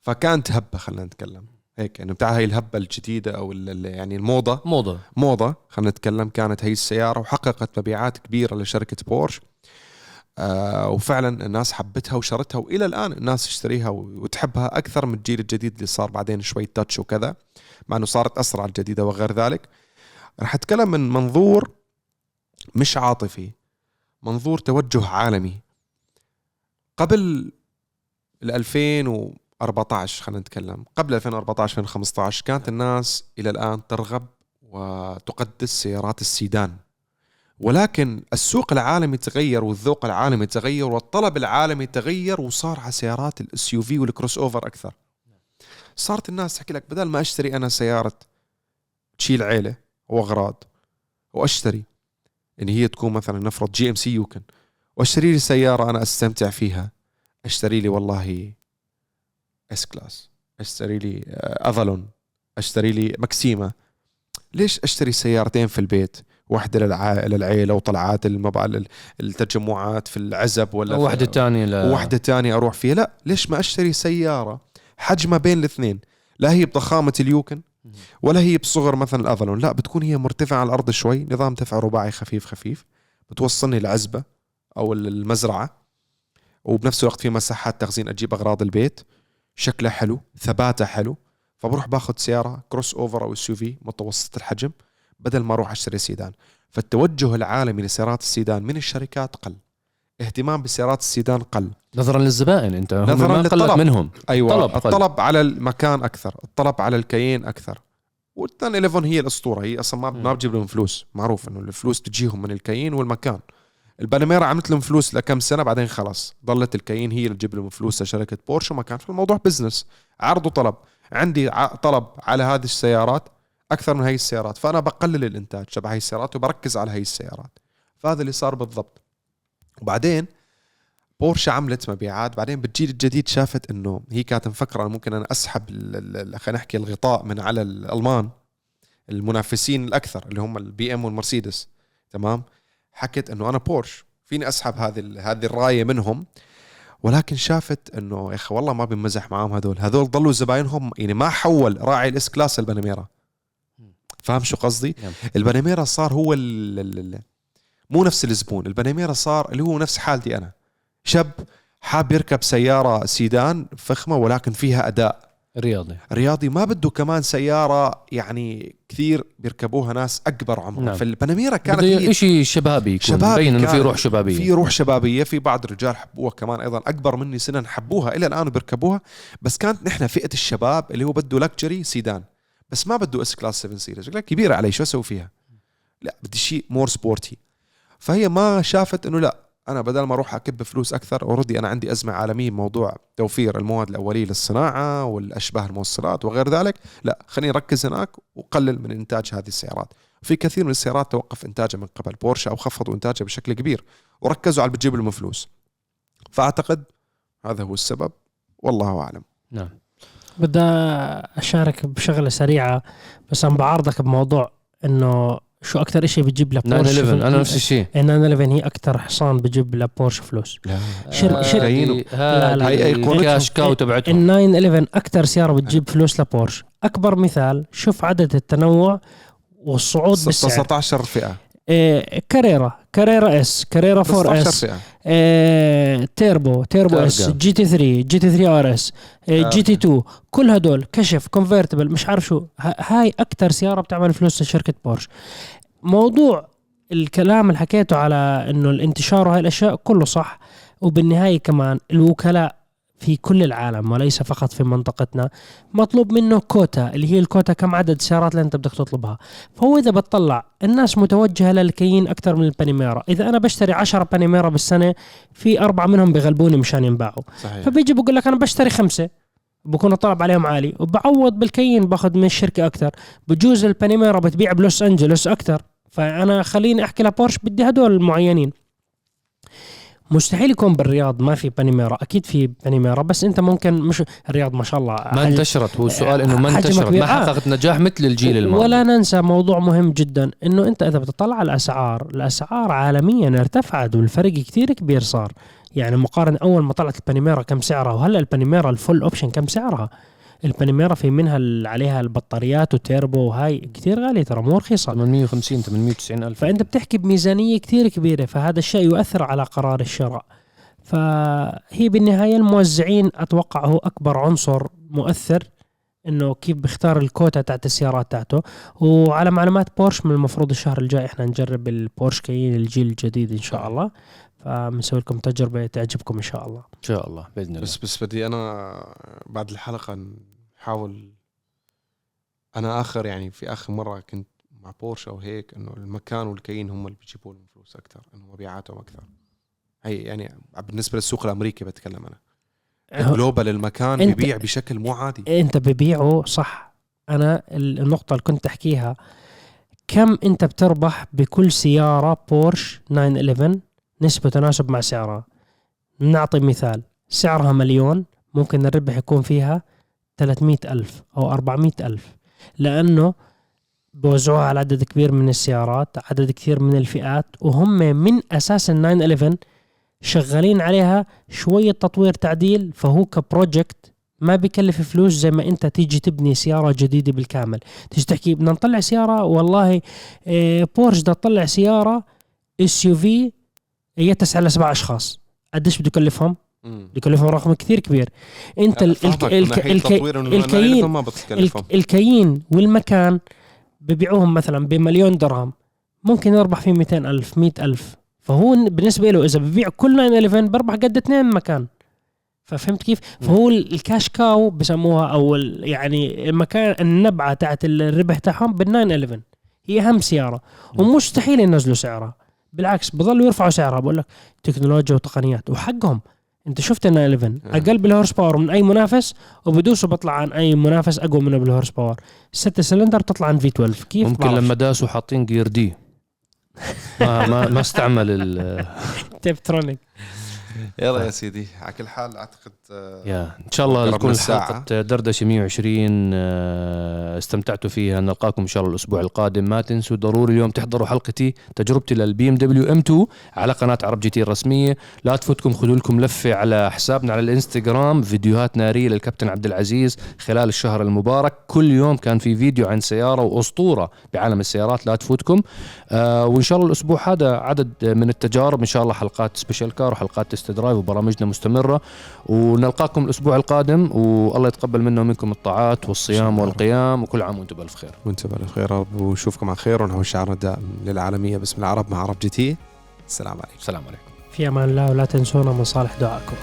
فكانت هبة خلينا نتكلم. هيك انه بتاع هاي الهبة الجديدة أو يعني الموضة. موضة. موضة خلينا نتكلم كانت هي السيارة وحققت مبيعات كبيرة لشركة بورش. آه وفعلا الناس حبتها وشرتها وإلى الآن الناس تشتريها وتحبها أكثر من الجيل الجديد اللي صار بعدين شوي تاتش وكذا مع إنه صارت أسرع الجديدة وغير ذلك. راح أتكلم من منظور مش عاطفي منظور توجه عالمي. قبل ال 2014 خلينا نتكلم. قبل 2014 2015 كانت الناس إلى الآن ترغب وتقدس سيارات السيدان. ولكن السوق العالمي تغير والذوق العالمي تغير والطلب العالمي تغير وصار على سيارات الـ SUV والـ crossover أكثر. صارت الناس تحكي لك بدل ما أشتري أنا سيارة تشيل عيلة وأغراض وأشتري إن هي تكون مثلا نفرض GMC Yukon وأشتري لي سيارة أنا أستمتع فيها أشتري لي والله S-Class أشتري لي آه، Avalon أشتري لي Maxima ليش أشتري سيارتين في البيت؟ واحدة للع... للعيلة وطلعات المبا... التجمعات في العزب ولا في- واحدة تانية ل... وواحدة تانية أروح فيها. لا ليش ما أشتري سيارة حجمها بين الاثنين؟ لا هي بضخامة اليوكن ولا هي بصغر مثلا الأفالون لا بتكون هي مرتفعة على الأرض شوي نظام دفع رباعي خفيف خفيف بتوصلني العزبة أو المزرعة وبنفس الوقت في مساحات تخزين أجيب أغراض البيت. شكلها حلو ثباتها حلو فبروح باخذ سيارة كروس أوفر أو اس في متوسط الحجم بدل ما أروح أشتري سيدان فالتوجه العالمي لسيارات السيدان من الشركات قل اهتمام بسيارات السيدان قل نظرا للزبائن أنت هم نظراً ما للطلب. منهم أيوه طلب قل. الطلب على المكان أكثر الطلب على الكيين أكثر والثاني 11 هي الأسطورة هي أصلا ما. ما بتجيب لهم فلوس معروف إنه الفلوس تجيهم من الكيين والمكان الباناميرا عملت لهم فلوس لكم سنة بعدين خلاص ضلت الكيين هي اللي تجيب لهم فلوس لشركه بورش وما كان في الموضوع بزنس عرض وطلب. عندي طلب على هذه السيارات أكثر من هي السيارات فأنا بقلل الإنتاج تبع هي السيارات وبركز على هي السيارات. فهذا اللي صار بالضبط. وبعدين بورشا عملت مبيعات بعدين بالجيل الجديد شافت إنه هي كانت مفكرة أنا ممكن أنا أسحب خلينا نحكي الغطاء من على الألمان المنافسين الأكثر اللي هم الـ BM والمرسيدس. تمام؟ حكت إنه أنا بورش. فيني أسحب هذه هذه الراية منهم. ولكن شافت إنه يا أخي والله ما بنمزح معاهم هذول. هذول ضلوا زباينهم يعني ما حول راعي الـ S-Class الباناميرا فاهم شو قصدي؟ نعم. الباناميرا صار هو ال ال ال مو نفس الزبون. الباناميرا صار اللي هو نفس حالتي أنا. شاب حاب يركب سيارة سيدان فخمة ولكن فيها أداء. رياضي. رياضي ما بده كمان سيارة يعني كثير بيركبوها ناس أكبر عمرا نعم. فالباناميرا كانت هي شيء شبابي يكون شبابي مبين إنه في. روح شبابية. في روح شبابية في بعض الرجال حبوها كمان أيضا أكبر مني سنا حبوها إلى الآن بيركبوها بس كانت نحن فئة الشباب اللي هو بده luxury sedan بس ما بده S-Class 7 Series كبيرة علي شو أسوي فيها؟ لا بدي شيء more sporty فهي ما شافت إنه لا أنا بدل ما أروح أكب فلوس أكثر already أنا عندي أزمة عالمية بموضوع توفير المواد الأولية للصناعة والأشباه الموصلات وغير ذلك. لا خليني أركز هناك وقلل من إنتاج هذه السيارات. في كثير من السيارات توقف إنتاجها من قبل بورشا أو خفضوا إنتاجها بشكل كبير وركزوا على اللي بتجيب لهم فلوس. فأعتقد هذا هو السبب والله أعلم. نعم. بدي أشارك بشغلة سريعة بس أنا بعارضك بموضوع إنه شو أكثر شيء بتجيب لبورش 911 أنا نفس الشيء 911 هي أكثر حصان بجيب لبورش فلوس. لا. شر- شر- هذه لا، لا. هذه هي أيقونتهم. الكاش كاو تبعتهم. ال 911 أكثر سيارة بتجيب فلوس لبورش. أكبر مثال شوف عدد التنوع والصعود بالسعر. 19 فئة. إيه Carrera Carrera S Carrera 4 4S turbo turbo. S GT 3 GT 3 RS GT 2 كل هدول كشف convertible مش عارف شو. هاي أكثر سيارة بتعمل فلوس لشركة بورش موضوع الكلام اللي حكيته على إنه الانتشار وهاي الأشياء كله صح وبالنهاية كمان الوكلاء في كل العالم وليس فقط في منطقتنا مطلوب منه كوتا اللي هي الكوتا كم عدد السيارات اللي انت بدك تطلبها. فهو إذا بتطلع الناس متوجهة للكيين أكثر من البانيميرا. إذا أنا بشتري 10 بانيميرا بالسنة في أربعة منهم بغلبوني مشان ينباعوا. صحيح. فبيجي بقول لك أنا بشتري خمسة بكون الطلب عليهم عالي. وبعوض بالكيين باخذ من الشركة أكثر. بجوز البانيميرا بتبيع بلوس انجلوس أكثر. فأنا خليني أحكي لبورش بدي هدول المعينين. مستحيل يكون بالرياض ما في بانيميرا أكيد في بانيميرا بس أنت ممكن مش الرياض ما شاء الله. ما انتشرت هو السؤال إنه ما انتشرت. ما آه. حققت نجاح مثل الجيل الماضي. ولا ننسى موضوع مهم جدا إنه أنت إذا بتطلع على الأسعار الأسعار عالميا ارتفعت والفرق كتير كبير صار. يعني مقارنة أول ما طلعت البانيميرا كم سعرها وهلأ البانيميرا الـ full option كم سعرها؟ البانيميرا في منها ال- عليها البطاريات وتيربو وهاي كتير غالية ترى مو رخيصة. 850 890 ألف. فأنت بتحكي بميزانية كثير كبيرة فهذا الشيء يؤثر على قرار الشراء. فهي بالنهاية الموزعين أتوقع هو أكبر عنصر مؤثر إنه كيف بيختار الكوتا تاعت السيارات تاعته. وعلى معلومات بورش من المفروض الشهر الجاي إحنا نجرب البورش كاين الجيل الجديد إن شاء الله. فبنسوي لكم تجربة تعجبكم إن شاء الله. إن شاء الله بإذن الله. بس بس بدي أنا بعد الحلقة نحاول أنا آخر يعني في آخر مرة كنت مع بورش أو هيك إنه الماكان والكاين هم اللي بيجيبوا لهم فلوس أكثر إنه مبيعاتهم أكثر هي يعني بالنسبة للسوق الأمريكي بتكلم أنا. جلوبال المكان أنت- بيبيع بشكل مو عادي. أنت ببيعه صح. أنا النقطة اللي كنت أحكيها كم أنت بتربح بكل سيارة بورش 911 نسبة تناسب مع سعرها. نعطي مثال سعرها مليون ممكن الربح يكون فيها 300 ألف أو 400 ألف لأنه بوزعوها على عدد كبير من السيارات عدد كثير من الفئات وهم من أساس ال 911 شغالين عليها شوية تطوير تعديل فهو ك project ما بيكلف فلوس زي ما أنت تيجي تبني سيارة جديدة بالكامل. تيجي تحكي بدنا نطلع سيارة؟ والله إيه، بورش بدها تطلع سيارة SUV هي تسعى لسبع أشخاص. قديش بده يكلفهم؟ بده يكلفهم رقم كثير كبير. انت فاهمك الك- الك- الك- تطوير إنه الكاين- 911 ما بتكلفهم. الك- الكاين والمكان ببيعوهم مثلا بمليون درهم. ممكن يربح فيه 200 ألف 100 ألف. فهو بالنسبة له إذا ببيع كل 911 بربح قد اثنين مكان. ففهمت كيف؟ فهو ال- ال cash cow بسموها أو يعني المكان النبعة تاعت الربح تاعهم بال 911 هي أهم سيارة. ومستحيل ينزلوا سعرها. بالعكس بضلوا يرفعوا سعرها. بقول لك تكنولوجيا وتقنيات. وحقهم. انت شفت ال 911 آه. أقل بال horse power من أي منافس وبدوسوا بطلع عن أي منافس أقوى منه بال horse power. ست سلندر بتطلع عن V12 كيف ممكن. لما داسوا حاطين gear دي ما ما ما استعمل ال (laughs) Tiptronic يلا يا سيدي على كل حال أعتقد يا إن شاء الله تكون. حلقه دردشه 120 آه، استمتعتوا فيها. نلقاكم إن شاء الله الأسبوع القادم. ما تنسوا ضروري اليوم تحضروا حلقتي تجربتي للبي إم دبليو إم 2 على قناة عرب GT الرسمية. لا تفوتكم خذوا لكم لفة على حسابنا على الإنستغرام فيديوهات نارية للكابتن عبد العزيز خلال الشهر المبارك. كل يوم كان في فيديو عن سيارة وأسطورة بعالم السيارات لا تفوتكم. آه وإن شاء الله الأسبوع هذا عدد من التجارب. إن شاء الله حلقات special car وحلقات test drive وبرامجنا مستمرة. ونلقاكم الأسبوع القادم والله يتقبل منا ومنكم الطاعات والصيام. والقيام وكل عام وأنتم بألف خير. وأنتم بألف خير رب ونشوفكم على خير ونحو شعارنا الدائم للعالمية باسم العرب مع عرب GT. السلام عليكم. السلام عليكم. في أمان الله ولا تنسونا من صالح دعائكم.